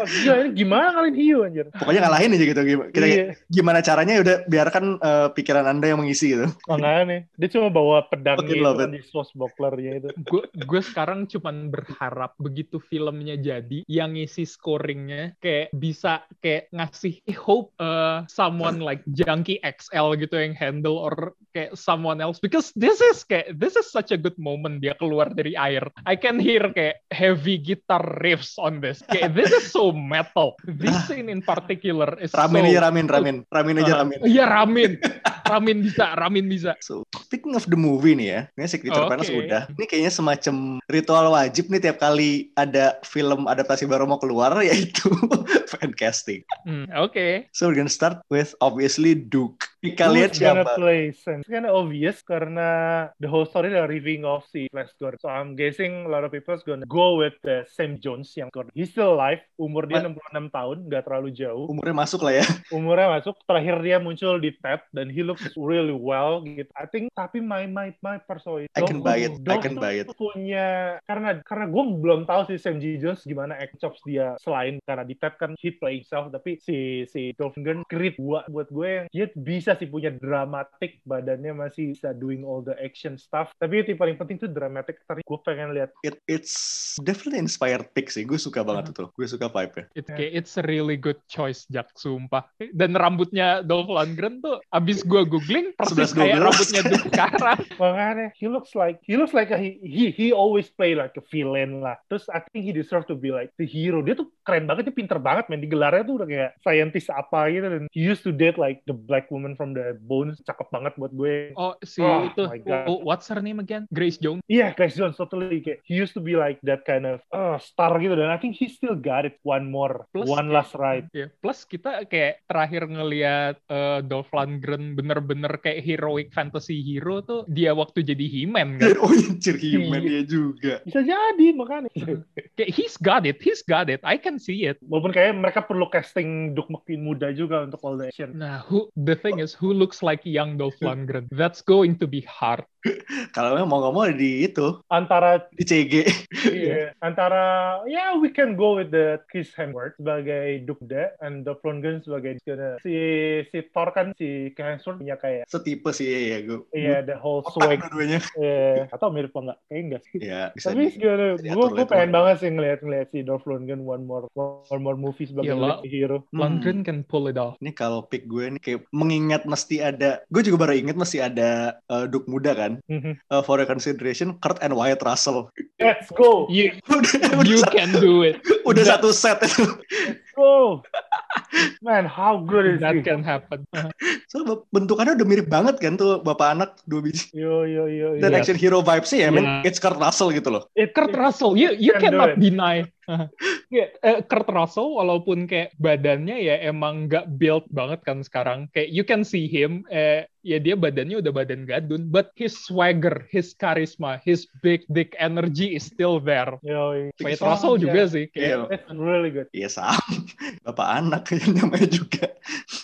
Wah gila ini gimana kalian Hiu anjir Pokoknya ngalahin aja gitu. Kita kayak, Iya gimana caranya ya udah biarkan eh, pikiran anda yang mengisi gitu. makanya Dia cuma bawa pedangnya Fucking itu love kan di swashbucklernya itu gue gue sekarang cuman berharap begitu filmnya jadi yang ngisi scoringnya kayak bisa kayak ngasih hope uh, someone like Junkie XL gitu yang handle or kayak someone else. Because this is kayak this is such a good moment dia keluar dari air. I can hear kayak heavy guitar riffs on this. Kayak this is so metal. This scene in particular is Ramen so aja ramen, ramen. Ramen aja Uh, ramen. Iya ramin, ramin bisa, ramin bisa. So, speaking of the movie nih ya, ini signature Oke. panels udah. Ini kayaknya semacam ritual wajib nih tiap kali ada film adaptasi baru mau keluar, <laughs> yaitu fan casting. Hmm, Oke. So we're gonna start with obviously Duke. Kalian Who's gonna siapa? play? It's kind of obvious karena the whole story adalah reviewing of si Flash Gordon. So I'm guessing a lot of people is gonna go with uh, Sam Jones yang Gordon. He's still alive, umur dia 66 tahun, nggak terlalu jauh. Umurnya masuk lah ya. Umurnya masuk, terakhir dia muncul di Ted dan he looks really well gitu. I think tapi my my my personal I can buy it. I can buy it. punya karena karena gue belum tahu si Sam G. Jones gimana act chops dia selain karena di Ted kan he play himself tapi si si Dolph Lundgren great buat buat gue yang dia bisa sih punya dramatic badannya masih bisa doing all the action stuff tapi yang paling penting tuh dramatic tadi gue pengen lihat It, it's definitely inspired pick sih. Gue suka banget itu. Gue suka vibe-nya. It, kayak it's a really good choice, Jack, sumpah. Dan rambutnya Dolph Lundgren tuh, abis gue googling, persis 11-12. kayak rambutnya Duke <laughs> sekarang. makanya he looks like he looks like a, he, he he always play like a villain lah terus I think he deserve to be like the hero dia tuh keren banget dia pinter banget men di gelarnya tuh udah kayak scientist apa gitu dan he used to date like the black woman from the bones cakep banget buat gue Oh, si Oh itu, my God. oh, what's her name again? Grace Jones. Iya, Grace Jones totally kayak he used to be like that kind of uh, star gitu dan I think he still got it one more, Plus one kayak- last ride. Ya, plus kita kayak terakhir ngelihat eh, Dolph Lundgren bener-bener kayak heroic fantasy hero tuh dia waktu jadi He-Man kan. <laughs> Oh, anjir He-Man Iya. dia juga. Bisa jadi makanya. <laughs> kayak he's got it, he's got it. I can see it. Walaupun kayak mereka perlu casting Duke McQueen muda juga untuk all the action. Nah, who the thing is who looks like young Dolph <laughs> Lundgren? That's going to be hard. Kalau memang mau nggak mau di itu Antara di CG. iya, antara ya we can go with the Chris Hemsworth sebagai Duke muda and the Lundgren sebagai si si Thor kan si Chris Hemsworth punya kayak Setipe sih ya gue. iya the whole Otak swag dua-duanya. eh atau mirip apa enggak? Kayaknya enggak sih. Ya, bisa Tapi di- gimana? Gue gue pengen banget sih ngeliat ngeliat si Dolph Lundgren one more one more movie sebagai Iyalah. lead hero. Hmm. Lundgren can pull it off. Ini kalau pick gue nih kayak mengingat mesti ada, gue juga baru inget mesti ada uh, Duke muda kan. Uh, for your consideration, Kurt and Wyatt Russell. Let's go, You <laughs> udah you udah, can do it. udah That- satu set itu. Go. Man, how good is That he? can happen. So bentukannya udah mirip banget kan tuh bapak anak dua biji. Yo yo yo. Dan yo. Iya. action hero vibes sih ya, men. Iya. It's Kurt Russell gitu loh. It, Kurt Russell, you you can cannot deny. Kayak, <laughs> eh, Kurt Russell walaupun kayak badannya ya emang nggak built banget kan sekarang. Kayak you can see him, eh, ya dia badannya udah badan gadun, but his swagger, his charisma, his big dick energy is still there. Yo, Sama Russell aja. juga sih. Kayak, Iya. It's really good. Iya sama. Bapak anak yang namanya juga.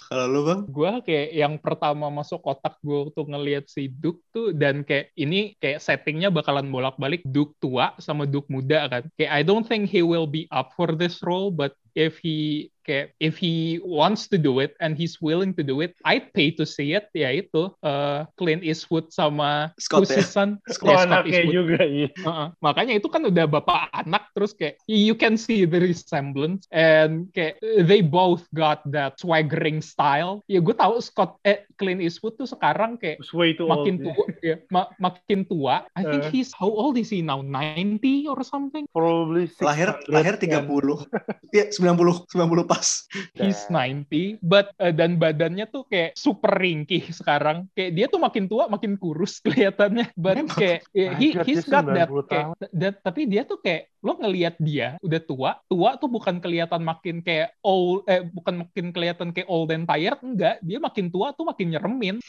Kalau lu bang? gue kayak yang pertama masuk otak gue tuh ngelihat si Duke tuh dan kayak ini kayak settingnya bakalan bolak-balik Duke tua sama Duke muda kan kayak I don't think he will be up for this role but if he kayak if he wants to do it and he's willing to do it I'd pay to see it ya itu eh, Clint Eastwood sama Scott ya? son? <laughs> Oh, Ya, Scott anaknya Eastwood. juga, iya. Heeh. makanya itu kan udah bapak anak terus kayak you can see the resemblance and kayak they both got that swaggering style ya gue tahu Scott eh Clint Eastwood tuh sekarang kayak It's way too makin old. tua ya ma- makin tua I think Eh. he's how old is he now 90 or something Probably Lahir 600 lahir kan. 30. Iya, 90 90 pas pas. He's 90, but uh, dan badannya tuh kayak super ringkih sekarang. Kayak dia tuh makin tua makin kurus <laughs> kelihatannya. But Emang? kayak yeah, he he's got that 90 kayak that- tapi dia tuh kayak lo ngelihat dia udah tua, tua tuh bukan kelihatan makin kayak old eh bukan makin kelihatan kayak old and tired, enggak. Dia makin tua tuh makin nyeremin.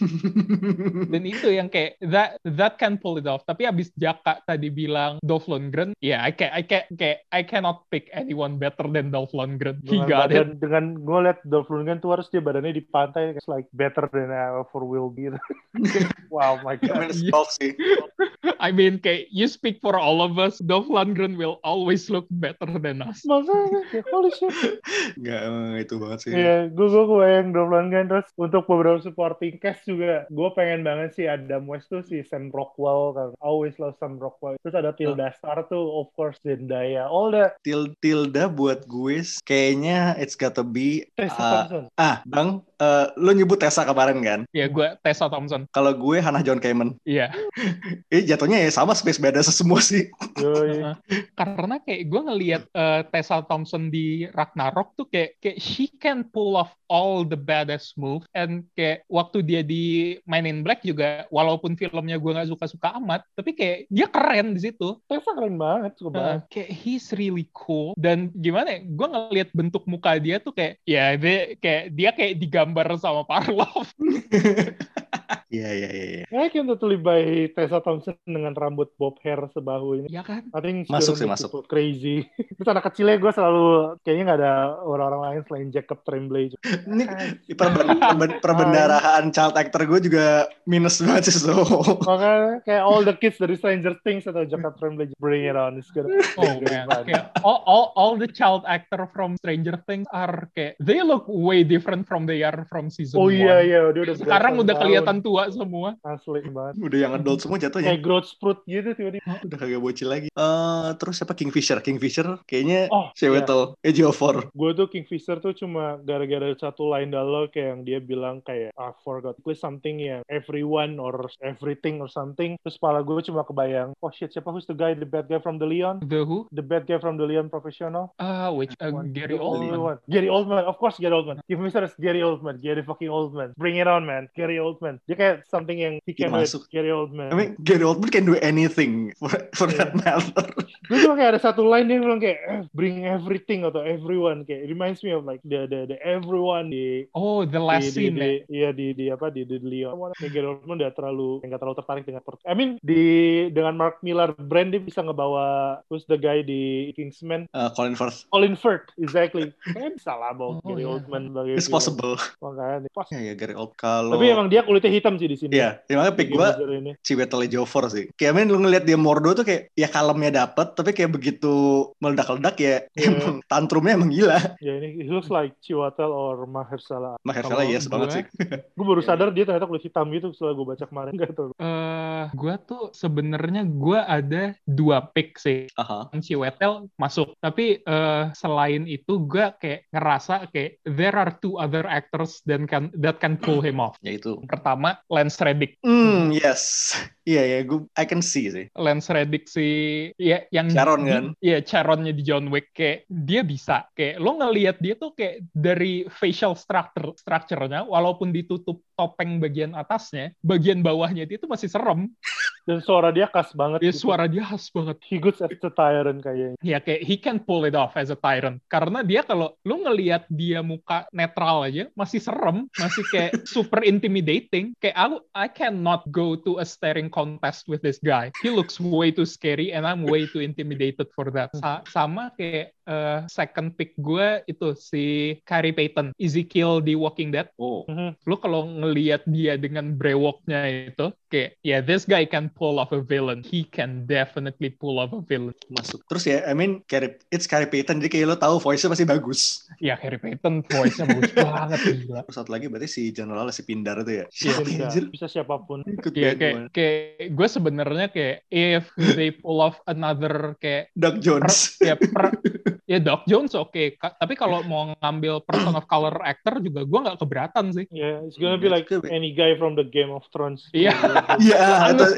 <laughs> Dan itu yang kayak that that can pull it off. Tapi abis Jaka tadi bilang Dolph Lundgren, ya yeah, I can I can kayak I cannot pick anyone better than Dolph Lundgren. He dengan got it. badan, dengan gue liat Dolph Lundgren tuh harus dia badannya di pantai it's like better than I ever will be <laughs> wow my I mean, god tough sih. <laughs> I mean, kayak you speak for all of us. Dolph Lundgren will always look better than us. makanya kayak, holy shit <laughs> Nggak, emang itu banget sih. Iya, gue gue kebayang Dolph Lundgren terus untuk beberapa supporting cast juga, gue pengen banget sih Adam West tuh si Sam Rockwell kan, always love Sam Rockwell. Terus ada Tilda Star tuh, of course Zendaya, all the Til Tilda buat gue kayaknya it's gotta be Tessa uh, Thompson. ah bang eh, lo nyebut Tessa kemarin kan Ya, gue Tessa Thompson. kalau gue Hannah John Kamen Iya. <laughs> eh jatuhnya ya sama Space Badass semua sih. <laughs> Karena kayak gue ngelihat eh, Tessa Thompson di Ragnarok tuh kayak kayak she can pull off all the badass move and kayak waktu dia di Man in Black juga walaupun filmnya gue nggak suka-suka amat tapi kayak dia keren di situ Tessa keren banget, suka banget. Uh, kayak he's really cool dan gimana ya gue ngelihat bentuk muka dia tuh kayak ya dia kayak dia kayak digambar sama Parlov <laughs> iya iya iya iya. I can totally buy Tessa Thompson dengan rambut bob hair sebahu ini. ya kan I think Masuk sih, masuk. Crazy. <laughs> Terus anak kecilnya gue selalu kayaknya nggak ada orang-orang lain selain Jacob Tremblay. ini di perben- perben- perbendaraan child actor gue juga minus banget sih so Makanya kayak all the kids dari Stranger Things atau Jacob Tremblay bring it on. It's gonna Oh man, kayak all, all, all the child actor from Stranger Things are kayak they look way different from they are from season Oh iya iya dia udah Sekarang udah tahun. kelihatan tua semua. asli banget. <laughs> udah yang adult semua jatuhnya Kayak growth spurt gitu tiba-tiba. udah kagak bocil lagi Eh terus siapa Kingfisher Kingfisher kayaknya Oh, Chewetel Ejiofor Gue tuh Kingfisher tuh cuma gara-gara satu line dialog kayak yang dia bilang kayak I forgot Gue something yang everyone or everything or something. Terus kepala gue cuma kebayang, oh shit siapa who's the guy, the bad guy from the Leon? The Who? The bad guy from the Leon Professional? Ah, which uh. Gary Oldman. Gary Oldman, of course Gary Oldman. Kingfisher is Gary Oldman, Gary fucking Oldman. Bring it on man, Gary Oldman. Dia kayak something yang he Dia can do it, masuk. Gary Oldman. I mean Gary Oldman can do anything for, for that matter <laughs> gue cuma kayak ada satu line dia bilang kayak eh, bring everything atau everyone kayak it reminds me of like the the, the everyone di Oh, the di, last di, scene di, ya. iya di di apa di di Leon kayak Gary Oldman udah terlalu nggak terlalu tertarik dengan I mean di dengan Mark Millar brand dia bisa ngebawa who's the guy di Kingsman Eh, Colin Firth Colin Firth exactly kayak bisa lah bawa Oh, Gary iya. Oldman sebagai it's possible makanya pas ya ya Gary Old kalau tapi emang dia kulitnya hitam sih di sini Iya, ya makanya pick gue Chiwetel Ejiofor sih. Kayak men lu ngeliat dia Mordo tuh kayak ya kalemnya dapet, tapi kayak begitu meledak-ledak ya Iya. emang tantrumnya emang gila. ya ini he looks like Chiwetel or Mahershala Mahershala yes banget gue- sih. <laughs> gue baru sadar dia ternyata kulit hitam gitu setelah gue baca kemarin nggak tahu Eh, gua tuh sebenarnya gua ada dua pick sih. Aha. Ciwetel masuk. Tapi eh, selain itu gua kayak ngerasa kayak there are two other actors that can that can pull him off. Ya itu. Pertama, Lance Reddick. Hmm, yes. <laughs> Iya ya, gue I can see sih. Lance Reddick si ya yang Charon kan? Iya, Charonnya di John Wick kayak dia bisa kayak lo ngelihat dia tuh kayak dari facial structure structure-nya walaupun ditutup topeng bagian atasnya, bagian bawahnya dia tuh masih serem. <laughs> dan suara dia khas banget Ya gitu. suara dia khas banget. he good as the tyrant kayaknya Ya kayak he can pull it off as a tyrant. Karena dia kalau lu ngelihat dia muka netral aja masih serem, masih kayak <laughs> super intimidating. Kayak aku I cannot go to a staring contest with this guy. He looks way too scary and I'm way too intimidated for that. Sa- sama kayak eh, second pick gue itu si Carrie Payton, Ezekiel di Walking Dead. Oh. Mhm. Lu kalau ngelihat dia dengan brewoknya itu kayak yeah this guy can pull off a villain. He can definitely pull off a villain. Masuk. Terus ya, I mean, Carrie, it's Carrie Payton, jadi kayak lo tahu voice-nya pasti bagus. Ya Carrie Payton voice-nya bagus <laughs> banget gila. Satu lagi berarti si General si Pindar itu ya. Iya, Siapa bisa, anjir? bisa siapa pun Ikut Iya band kayak gua. kayak gue sebenarnya kayak if they pull off another kayak Doug Jones. ya per, <laughs> ya Doc Jones oke Ka- tapi kalau mau ngambil person of color actor juga gue nggak keberatan sih. yeah it's gonna be That's like any guy from the Game of Thrones Iya. <laughs> Iya, itu Anus.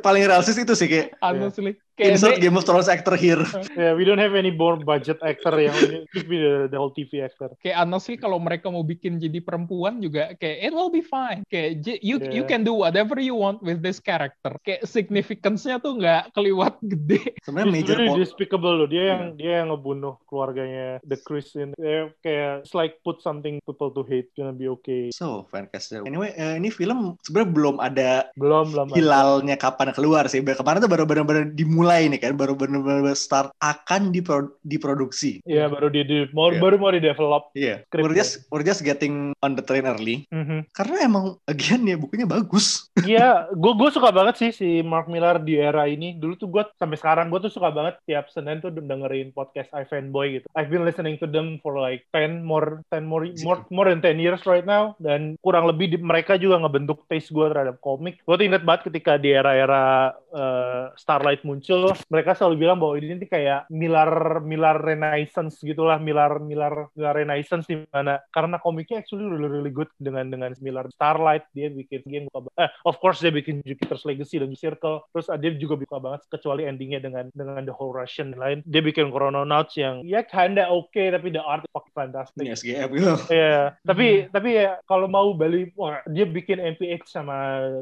paling realistis itu sih kayak Honestly, Kayak Insert they- Game of Thrones actor here. Yeah, we don't have any more budget actor yang. Give me the, the whole TV actor. kayak honestly kalau mereka mau bikin jadi perempuan juga kayak it will be fine. Kayak you you Yeah. can do whatever you want with this character. Kayak significance-nya tuh nggak keliwat gede. Sebenarnya major really despicable loh. Dia yang dia yang ngebunuh keluarganya The Chris in. Dia kayak it's like put something people to hate gonna be okay. So, fancast. Anyway, eh, ini film sebenarnya belum ada Belum belum. hilalnya kapan keluar sih. Kemarin tuh baru benar-benar dimulai nih kan, baru benar-benar start akan dipro- diproduksi. Iya baru di, di mau, Iya. baru mau di develop. Iya, Script we're just we're just getting on the train early. Mhm. Karena emang again ya bukunya bagus. <laughs> Iya, gue gue suka banget sih si Mark Millar di era ini. Dulu tuh gue sampai sekarang gue tuh suka banget tiap Senin tuh dengerin podcast I Fanboy gitu. I've been listening to them for like 10 more 10 more more more than 10 years right now. Dan kurang lebih di- mereka juga ngebentuk taste gue terhadap komik. Gue tuh inget banget ketika di era-era eh, Starlight muncul, mereka selalu bilang bahwa ini nih kayak Millar Millar Renaissance gitulah, Millar Millar Millar Renaissance di mana. Karena komiknya actually really really good dengan dengan Millar Starlight. Dia bikin game buka eh, of course dia bikin Jupiter's Legacy dan Circle. Terus uh, dia juga buka banget kecuali endingnya dengan dengan The Whole Russian dan lain dia bikin Chrononauts yang ya kinda oke tapi the art fucking fantastic Ini SGF gitu. Iya, <laughs> tapi tapi ya kalau mau balik, wah, dia bikin MPX sama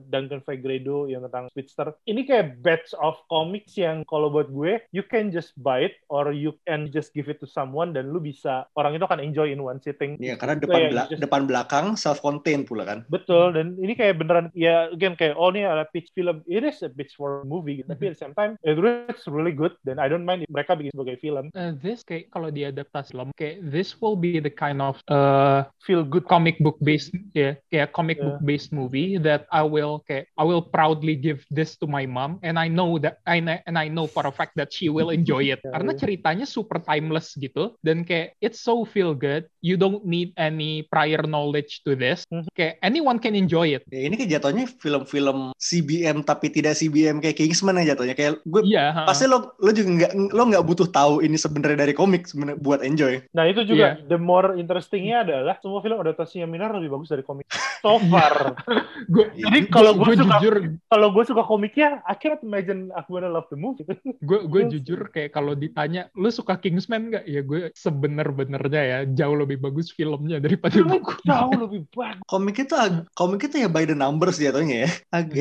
Duncan Fegredo yang tentang Speedster. Ini kayak batch of comics yang kalau buat gue, you can just buy it or you can just give it to someone dan lu bisa orang itu akan enjoy in one sitting. Iya, karena depan Kayak bela- just- depan belakang self contained pula kan. Betul, dan ini kayak beneran, ya again kayak, oh ini ada pitch film, it is a pitch for movie, gitu. tapi at the same time, it it's really good, dan I don't mind if mereka bikin sebagai film, Uh, this kayak kalau diadaptasi film kayak this will be the kind of uh, feel good. comic book based ya kayak comic Yeah. book based movie that I will kayak I will proudly give this to my mom and I know that I and I know for a fact that she will enjoy it <laughs> Yeah, karena yeah. ceritanya super timeless gitu dan kayak it's so feel good you don't need any prior knowledge to this Mhm. kayak anyone can enjoy it Ya, ini kayak jatuhnya film-film CBM tapi tidak CBM kayak Kingsman ya jatuhnya. Kayak gue ha. pasti lo lo juga nggak lo nggak butuh tahu ini sebenarnya dari komik sebenarnya buat enjoy. Nah itu juga Iya. the more interestingnya adalah semua film adaptasinya Minar lebih bagus dari komik. So far. <laughs> gue Jadi kalau gue suka jujur kalau gue suka komiknya, I cannot imagine aku gonna love the movie. <laughs> gue gue jujur kayak kalau ditanya lu suka Kingsman nggak ya gue sebener-benernya ya jauh lebih bagus filmnya daripada buku jauh lebih bagus. Komik itu komik itu ya by the numbers jatuhnya ya. Ag-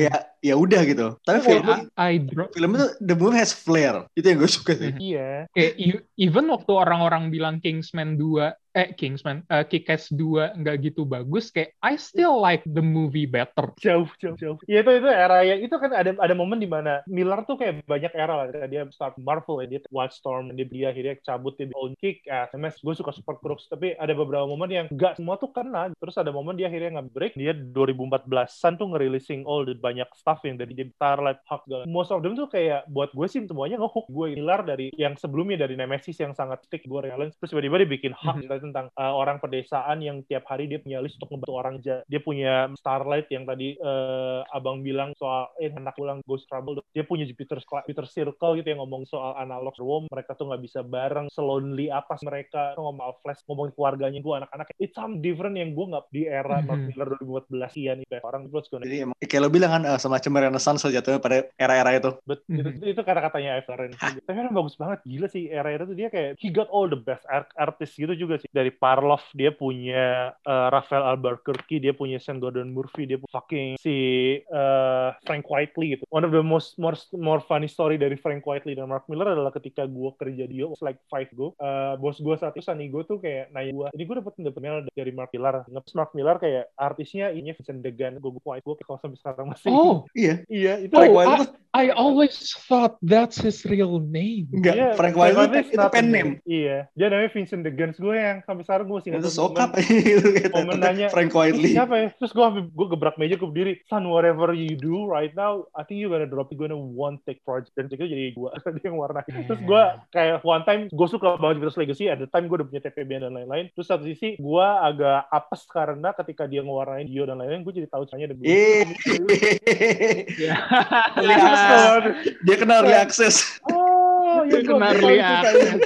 ya udah gitu. Tapi Oh, film I, I film itu the movie has flair. Itu yang gue suka sih. Iya. kayak e- even waktu orang-orang bilang Kingsman 2 eh Kingsman eh Kick-Ass 2 nggak gitu bagus kayak I still like the movie better Jauh, jauh, jauh. Iya itu itu era yang itu kan ada ada momen di mana Miller tuh kayak banyak era lah. Dia start Marvel, ya, dia Wildstorm, dia, dia akhirnya cabut dia own kick, ass, MS. Gue suka Super Crooks, tapi ada beberapa momen yang gak semua tuh kena. Terus ada momen dia akhirnya nge-break. Dia 2014-an tuh nge-releasing all the banyak stuff yang dari dia Starlight, Hawk. Most of them tuh kayak buat gue sih semuanya nge-hook. Gue Miller dari yang sebelumnya dari Nemesis yang sangat stick gue Realence. Terus tiba-tiba dia bikin Hawk Mhm. cerita tentang uh, orang pedesaan yang tiap hari dia punya list untuk membantu orang aja. Dia punya Starlight yang tadi uh, abang bilang soal eh anak pulang Ghost Trouble. Dia punya Jupiter Jupiter Circle gitu yang ngomong soal analog Rome. Mereka tuh nggak bisa bareng. Selonely apa sih mereka ngomong soal Flash, ngomongin keluarganya gue anak-anak. It's something different yang gue nggak di era Mhm. Mark Miller 2014 iya nih orang terus gue Jadi emang kayak lo bilang kan eh, semacam renaissance jatuhnya pada era-era itu. Bet, Mhm. itu, itu kata-katanya Everin. <laughs> Tapi kan bagus banget, gila sih era-era itu dia kayak he got all the best art artist gitu juga sih. Dari Parlov dia punya uh, Raphael Albuquerque, dia punya Sean Gordon Murphy, dia punya fucking si uh, Frank Whiteley gitu. One of the most more more funny story dari Frank Whiteley dan Mark Miller adalah ketika gue kerja di Yo, was like five go, uh, bos gue saat itu Sunny gue tuh kayak nanya gue, ini gue dapet dapet mail dari Mark Miller. Ngeps Mark Miller kayak artisnya ini Vincent Degan, gue gue gue kalau sampai sekarang masih. oh Iya. Iya, itu Oh, I, I always thought that's his real name enggak. Iya, Frank Whiteley itu, not pen name. Iya, dia namanya Vincent Guns gue yang sampai sekarang gue masih Itu sokap momen- <laughs> gitu momen nanya, Frank "Terus Whiteley. siapa ya? Terus gue gue gebrak meja gue berdiri, son whatever you do right now, I think you gonna drop it gonna one take project dan itu jadi gue <laughs> dia yang warna. Terus gue kayak one time gue suka banget Beatles Legacy, at the time gue udah punya TPB dan lain-lain. Terus satu sisi gue agak apes karena ketika dia ngewarnain Dio dan lain-lain, gue jadi tahu caranya ada Eh, ya access. dia kenal early access. Oh, Dia ya gue kena tahu early ceritanya. access.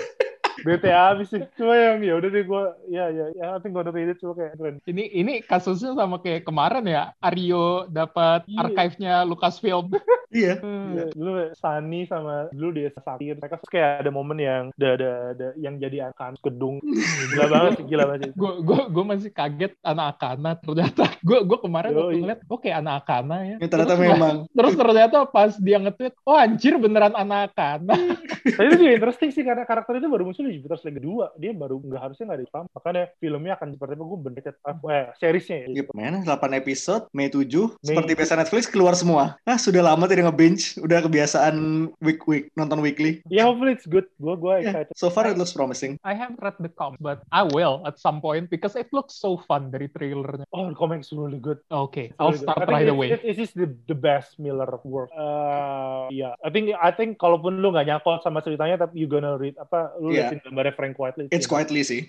Bete abis sih cuma yang ya udah deh gue ya ya ya I think gonna read it cuma kayak keren Ini ini kasusnya sama kayak kemarin ya, Aryo dapat Iya. archive-nya Lucasfilm. <laughs> Iya. Iya, dulu Sunny sama dulu dia sakit mereka kayak ada momen yang ada ada, ada yang jadi akan gedung gila <laughs> banget sih gila banget gue gue gue masih kaget anak akana ternyata <laughs> gue gue kemarin waktu Yoi. ngeliat oke anak akana ya Ini ternyata terus, memang. terus ternyata pas dia nge-tweet oh anjir beneran anak akana tapi itu juga interesting sih karena karakter itu baru muncul Jupiter's League 2 dia baru nggak harusnya nggak di makanya filmnya akan seperti apa gue bener eh seriesnya ya Iya, men, 8 episode, Mei 7. Mei. Seperti biasa Netflix, keluar semua. Ah, sudah lama tidak nge-binge. Udah kebiasaan week-week, nonton weekly. ya hopefully it's good gue gue Yeah, excited so far it looks promising. I haven't read the comics but I will at some point because it looks so fun dari trailernya oh the comics really good oke I'll Really good. start think right away it- it is the the best Miller work uh, yeah I think I think kalaupun lu nggak nyangkut sama ceritanya tapi you gonna read apa lu Yeah. Gambarnya Frank Whiteley It's Iya. quietly sih.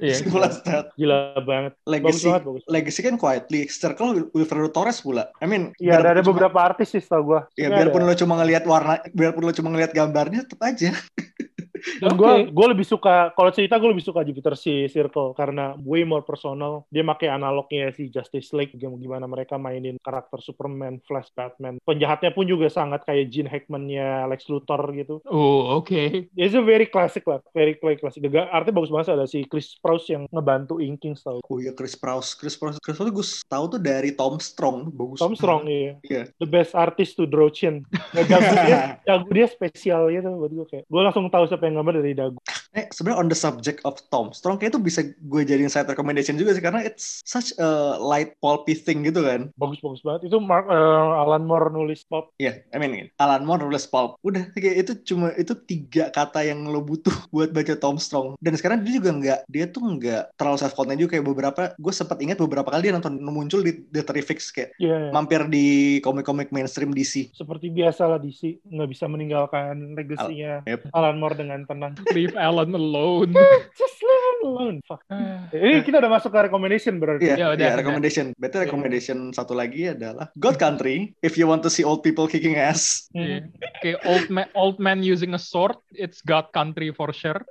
Iya. <laughs> That. gila banget bagus Legacy, banget bagus Legacy kan quietly. Circle Wilfredo Torres pula. I mean, Iya, ada, ada beberapa artis sih setahu gue. Ya biarpun lo cuma ngelihat warna, biarpun lo cuma ngelihat gambarnya, tetap aja. <laughs> Dan gue gue lebih suka kalau cerita gue lebih suka Jupiter si Circle karena way more personal. Dia pakai analognya si Justice League gim- gimana mereka mainin karakter Superman, Flash, Batman. Penjahatnya pun juga sangat kayak Gene Hackman-nya Lex Luthor gitu. oh oke It's a very classic lah, very very classic. Juga artinya bagus banget ada si Chris Sprouse yang ngebantu inking setahu. Oh iya Chris Prouse, Chris Prouse, Chris Prouse gue tahu tuh dari Tom Strong, bagus. Tom Strong iya. Iya. The best artist to draw chin. Nah, dagu dia, <laughs> dagu dia spesial gitu buat gue kayak. Gue langsung tahu siapa yang gambar dari dagu. Eh, sebenarnya on the subject of Tom Strong, kayak itu bisa gue jadiin side recommendation juga sih, karena it's such a light pulpy thing gitu kan. Bagus-bagus banget. Itu Mark eh, Alan Moore nulis pop. Iya, I mean, Alan Moore nulis pulp. Udah, kayak itu cuma, itu tiga kata yang lo butuh <laughs> buat baca Tom Strong. Dan sekarang dia juga nggak, dia tuh nggak terlalu self-content juga, kayak beberapa, gue sempat ingat beberapa kali dia nonton, muncul di The Terrifics, kayak Iya. mampir di komik-komik mainstream DC. seperti biasa lah DC nggak bisa meninggalkan legasinya Yep. Alan Moore dengan tenang. <laughs> leave Alan alone <laughs> Just leave him alone. Fuck. <sighs> Ini kita udah masuk ke recommendation berarti. Iya, Ya udah, iya, udah. recommendation. Better Iya. recommendation satu lagi adalah God Country. If you want to see old people kicking ass. Iya. Kayak old man, old man using a sword, it's God country for sure.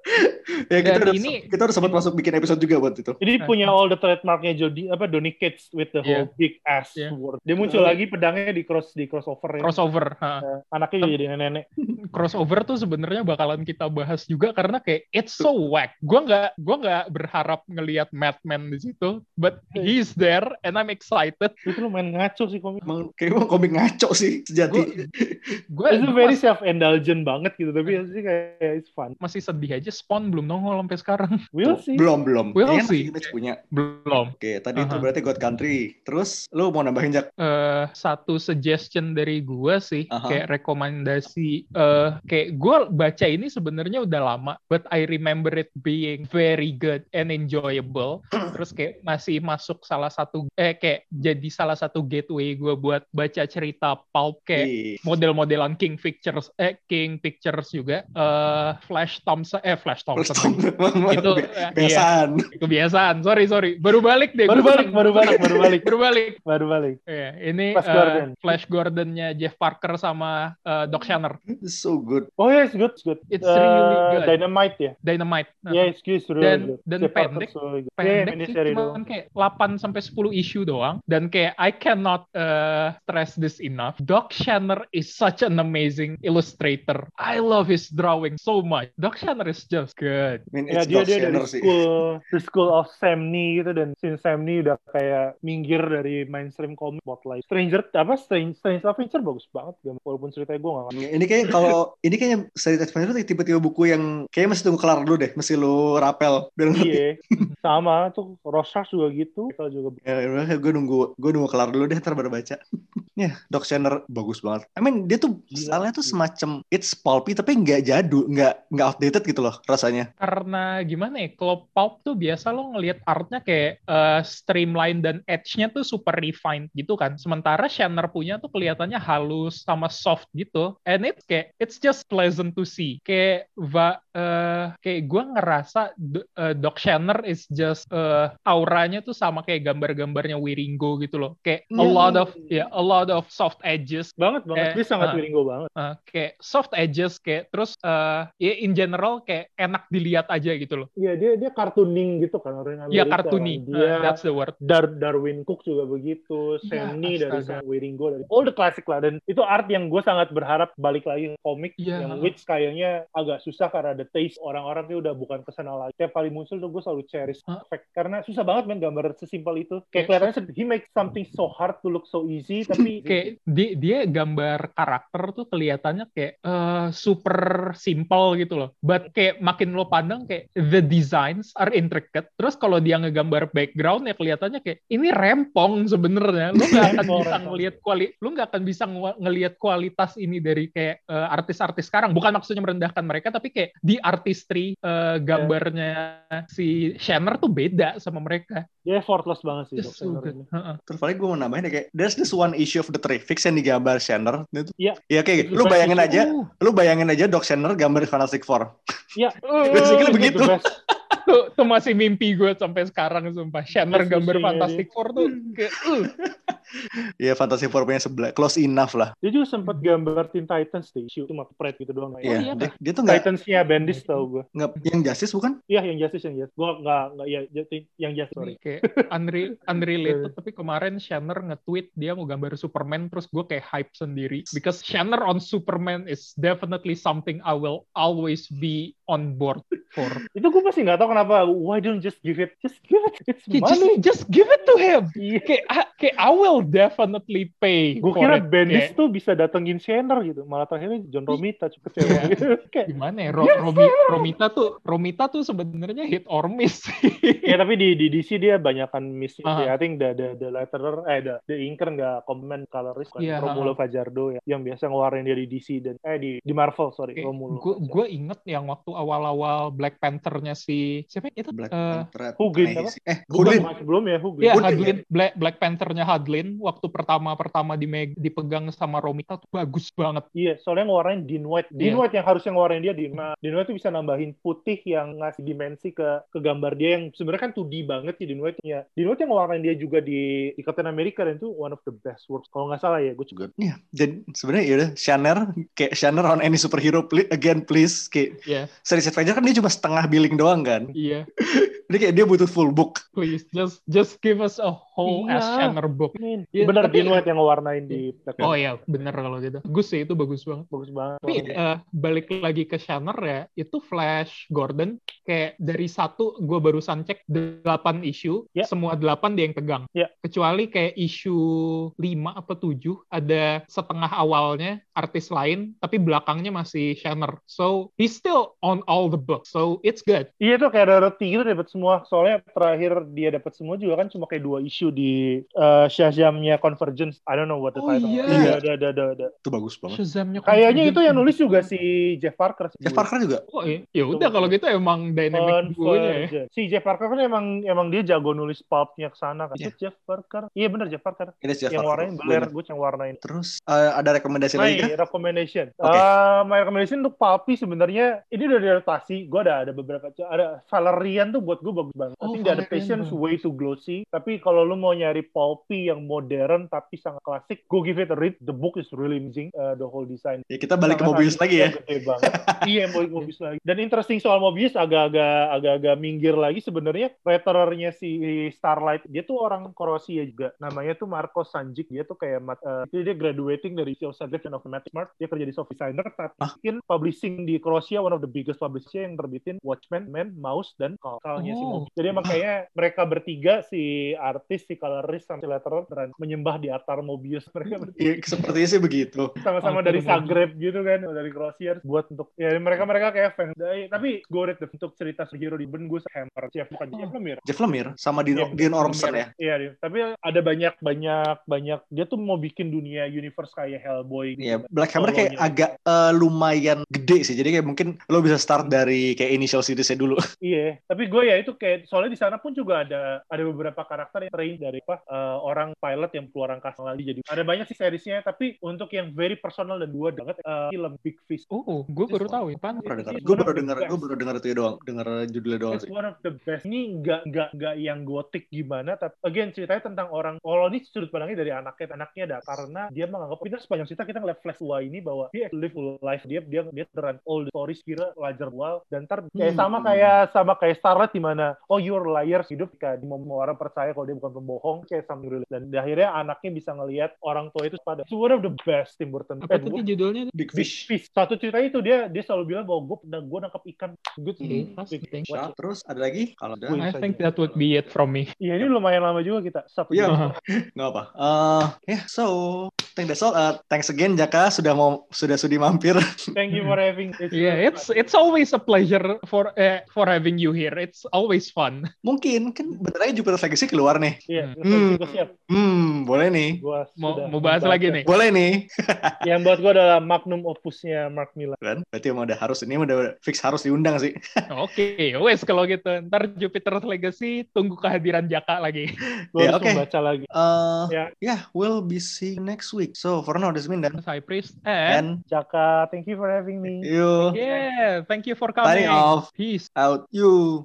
Ya kita Dan udah ini- kita udah sempat masuk bikin episode juga buat itu. Jadi punya all the trademarknya Jody apa Donny Cates with the whole Iya. big ass Iya. word. Dia muncul lagi pedangnya di cross di crossover ya. Crossover, ha. Eh, Anaknya jadi nenek. crossover tuh sebenarnya bakalan kita bahas juga karena kayak it's so whack. Gua nggak gua nggak berharap ngelihat Madman di situ, but he's there and I'm excited. Itu lumayan ngaco sih komik. Emang kayak emang komik ngaco sih sejati. Gue Itu very self indulgent banget gitu tapi sih kayak it's fun. masih sedih aja Spawn belum nongol sampai sekarang. <laughs> We'll see. belum belum. We'll Kayaknya see. Image punya. Belum. Oke, tadi itu Aha. berarti God Country. Terus lu mau nambahin Jak? eh satu suggestion dari gua sih Aha. kayak rekomendasi eh kayak gua baca ini sebenarnya udah lama but I remember it being very good and enjoyable <clears throat> terus kayak masih masuk salah satu eh kayak jadi salah satu gateway gua buat baca cerita pulp kayak model-modelan King Pictures eh King Pictures juga eh Flash Thompson eh Flash Thompson Tom, <laughs> Itu, eh, kebiasaan. kebiasaan sorry sorry baru balik deh Baru balik, baru balik, baru balik. baru balik Baru balik. Iya, ini Flash eh, Gordon. Flash Gordonnya Jeff Parker sama eh, Doc Shanner. So good. Oh yeah, it's good, it's good. It's Eh, really good. Dynamite ya. Dynamite. Nah, good, it's really Dan- good. dan Jeff Parker pendek. so good. pendek Yeah, sih cuman kayak 8 sampai 10 issue doang dan kayak I cannot uh, stress this enough. Doc Shanner is such an amazing illustrator. I love his drawing so much. Doc Shanner is just good. I mean, Ya dia Doc dia dari sih. school the school of Sam Neill gitu dan since Sam Neill udah kayak minggir dari mainstream comic spotlight. Stranger apa Strange Strange Adventure bagus banget walaupun ceritanya gue gak ngerti. Ini kayak kalau ini kayaknya seri Adventure tipe-tipe buku yang kayaknya masih tunggu kelar dulu deh, mesti lu rapel biar ngerti. Iya, sama tuh Rorschach juga gitu. Kita juga Ya, udah, gue nunggu, gue nunggu kelar dulu deh, ntar baru baca. Ya, Doc Shanner bagus banget. I mean, dia tuh Gila. stylenya tuh semacam it's pulpy tapi nggak jadu, nggak nggak outdated gitu loh rasanya. Karena gimana ya, kalau pulp tuh biasa lo ngelihat artnya kayak eh, streamline dan edge-nya tuh super refined gitu kan. Sementara Shanner punya tuh kelihatannya halus sama soft gitu. And it's kayak it's just pleasant to see. Kayak va, eh, kayak gue ngerasa eh, Doc Shanner is just eh, auranya tuh sama kayak gambar-gambarnya Wiringo gitu loh. Kayak a Hmm. lot of ya a lot of soft edges Banget banget. Eh, Dia sangat ah. Wiringo banget. uh, kayak soft edges kayak terus uh, ya in general kayak enak dilihat aja gitu loh Iya dia dia cartooning gitu kan orang Amerika. Iya cartoony kan. Uh, Dia that's the word Dar Darwin Cook juga begitu, Iya, Samney dari astaga. Wiringo dari all the classic lah dan itu art yang gue sangat berharap balik lagi ke komik Iya. yang which kayaknya agak susah karena the taste orang-orang tuh udah bukan ke sana lagi. Tiap kali muncul tuh gue selalu cherish fact karena susah banget men gambar sesimpel itu. Kayak- Kayak kelihatannya he makes something so hard to look so easy <laughs> tapi kayak dia, dia gambar karakter tuh kelihatannya kayak eh, super simple gitu loh. But kayak makin lo pandang kayak the designs are intricate. Terus kalau dia ngegambar background ya kelihatannya kayak ini rempong sebenarnya. Lo nggak akan Rempong, bisa ngelihat kuali, lo nggak akan bisa nge- ngelihat kualitas ini dari kayak eh, artis-artis sekarang. Bukan maksudnya merendahkan mereka, tapi kayak di artistry eh, gambarnya si Shanner tuh beda sama mereka. dia effortless banget sih. Ini. Heeh. Terus paling gue mau nambahin ya kayak there's this one issue of the Trifix yang digambar Shanner. Itu, Iya. Ya kayak It's lu bayangin aja, Uh, lu bayangin aja Doc Shanner gambar Fantastic Four. Iya. <laughs> Basically itu begitu. Tuh, tuh masih mimpi gue sampai sekarang sumpah Shanner gambar Fantastic Four tuh kayak uh. <laughs> Iya Fantastic Four punya sebelah close enough lah. Dia juga sempat gambar Teen Titans deh, issue cuma pride gitu doang. Iya, iya, dia, dia tuh nggak Titans-nya Bendis tau gue. nggak yang Justice bukan? Iya, yang Justice, yang Justice. Gue nggak, nggak, ya, yang Justice, sorry. Kayak unre- unrelated tapi kemarin Shanner nge-tweet dia mau gambar Superman terus gue kayak hype sendiri because Shanner on Superman is definitely something I will always be on board for <laughs> Itu gue masih nggak tahu kenapa. Why don't just give it? Just give it. It's Kayak just, money. just give it to him <laughs> Iya. kayak, I- kayak I will definitely pay Gue kira it. Bendis Kayak, tuh bisa datengin Shanner gitu. Malah terakhirnya John Romita cukup kecewa gitu. <laughs> Kayak, gimana ya Ro- Romi- Romita tuh Romita tuh sebenarnya hit or miss <laughs> ya tapi di, di DC dia banyakan miss sih. Aha. I think the the the letterer eh the, the inker nggak comment colorist kan Iya, Romulo aha. Fajardo ya, yang biasa ngeluarin dia di DC dan eh di di Marvel sorry Romulo. gue gue inget yang waktu awal-awal Black Panther-nya si siapa itu Black Eh, Panther. Huglin Nah, apa? Eh, Huglin. belum ya Huglin. Iya, Huglin. Hadlin, Black, Black Panther-nya Hadlin waktu pertama-pertama dimeg- dipegang sama Romita tuh bagus banget. Iya, soalnya ngewarnain Dean White. Dean Iya. White yang harusnya ngewarnain dia, Dean, nah, Dean White tuh bisa nambahin putih yang ngasih dimensi ke ke gambar dia yang sebenarnya kan 2D banget sih Dean White. Ya, Dean White yang ngewarnain dia juga di, di Captain America dan itu one of the best works. Kalau nggak salah ya, gue juga. Iya, jadi sebenarnya ya udah Shanner kayak Shanner on any superhero pli- again please kayak Iya, series Avenger kan dia cuma setengah billing doang kan. Iya. Jadi kayak dia butuh full book. Please, just just give us a whole Iya. ass Shanner book. Iya, Bener, tapi- Dean White yang ngewarnain di Black Oh iya, bener kalau gitu. Bagus sih, itu bagus banget. Bagus banget. Tapi eh, balik lagi ke Shanner ya, itu Flash Gordon kayak dari satu gue barusan cek delapan isu, Ya. semua delapan dia yang pegang. Ya. Kecuali kayak isu lima apa tujuh ada setengah awalnya artis lain, tapi belakangnya masih Shanner. So he's still on all the books, so it's good. Iya tuh kayak ada roti gitu dapat semua. Soalnya terakhir dia dapat semua juga kan cuma kayak dua isu di uh, Shazam-nya Convergence. I don't know what the Oh, title. iya. Iya, ada, ada, ada, ada. Itu bagus banget. Shazamnya Kayaknya itu yang nulis juga si Jeff Parker. sih. Jeff Parker juga. Oh iya, ya udah kalau gitu emang dynamic duonya ya. Si Jeff Parker kan emang emang dia jago nulis pulpnya ke sana kan. Iya. Itu Jeff Parker. Iya bener Jeff Parker. Ini Jeff yang Parker. warnain Bener. gue yang warnain. Terus eh, ada rekomendasi lagi kah? recommendation. Oke. Uh, my recommendation untuk Pulpy sebenarnya ini udah diadaptasi. Gue ada ada beberapa ada Valerian tuh buat gue bagus banget. I Oh, think the Valerian adaptation's bagus. way too glossy. Tapi kalau lu mau nyari Pulpy yang modern tapi sangat klasik, go give it a read. The book is really amazing. Uh, the whole design. Ya kita balik ke Sangat Mobius lagi ya. Gede banget. <laughs> iya, balik ke Mobius lagi. Dan interesting soal Mobius agak-agak agak-agak minggir lagi sebenarnya letterernya si Starlight dia tuh orang Kroasia juga. Namanya tuh Marko Sanjic. Dia tuh kayak mat, eh, itu dia graduating dari Subject and of Smart. Dia kerja di soft designer tapi Ah. bikin publishing di Kroasia one of the biggest publisher yang terbitin Watchmen, Man, Mouse dan Kalnya si Oh. Mobius. Jadi emang kayaknya mereka bertiga si artis, si colorist, sama si letterer menyembah di altar Mobius. Mereka bertiga Iya, sepertinya sih begitu. sama-sama dari. Zagreb gitu kan dari Kroasia buat untuk ya mereka mereka kayak fans tapi gue read untuk cerita superhero di Ben gue Hammer Jeff bukan Oh. Jeff Lemire Jeff Lemire sama Dean, Iya, Dean Ormston ya. Iya, tapi ada banyak banyak banyak dia tuh mau bikin dunia universe kayak Hellboy gitu. Iya, Black Hammer kayak agak eh, lumayan gede sih. Jadi kayak mungkin lo bisa start dari kayak initial seriesnya dulu. Iya, tapi gue ya itu kayak soalnya di sana pun juga ada ada beberapa karakter yang train dari apa eh, orang pilot yang keluar angkasa lagi jadi ada banyak sih seriesnya tapi untuk yang very personal dan gua banget eh, film Big Fish Oh, gue baru tahu ya. It's Gue baru dengar, gue baru dengar itu doang, dengar judulnya doang It's sih. one of the best. Ini nggak nggak nggak yang gotik gimana, tapi again ceritanya tentang orang. Kalau ini sudut pandangnya dari anaknya, anaknya ada karena dia menganggap kita sepanjang cerita kita ngeliat flash tua ini bahwa dia live full life dia dia dia run all the stories kira lajar wow dan ntar kayak Hmm. sama kayak sama kayak Starlight di mana oh you're liars hidup kayak mau, mau orang percaya kalau dia bukan pembohong kayak sama Nurul. dan di akhirnya anaknya bisa ngelihat orang tua itu pada it's one of the best Tim Burton. Apa judulnya? Big Big Fish. Fish. Satu cerita itu dia dia selalu bilang bahwa gue gue nangkap ikan. Good Hmm. thank you. Shark. Terus ada lagi? Kalau ada. I think that would be it from me. Iya ini lumayan lama juga kita. Satu Iya. jam. <laughs> nggak apa. Eh, yeah, so I think that's all. Uh, thanks again Jaka sudah mau sudah sudi mampir. Thank you for having. It's Yeah, it's it's always a pleasure for uh, for having you here. It's always fun. Mungkin kan bentar lagi Jupiter's Legacy keluar nih. Iya, Hmm. gue siap. Hmm, boleh nih. Gua Mau mau bahas lagi nih. Boleh nih. <laughs> Yang buat gue adalah magnum opusnya Mark Millar. Kan? Berarti emang udah harus ini udah fix harus diundang sih. <laughs> Oke, wes kalau gitu. Ntar Jupiter's Legacy tunggu kehadiran Jaka lagi. Gue Ya, harus oke. membaca lagi. Uh, Ya. yeah, we'll be seeing next week. So for now, this is Mindan. High Priest and And Jaka, thank you for having me. you yeah, thank you for signing coming. off Peace. out. You.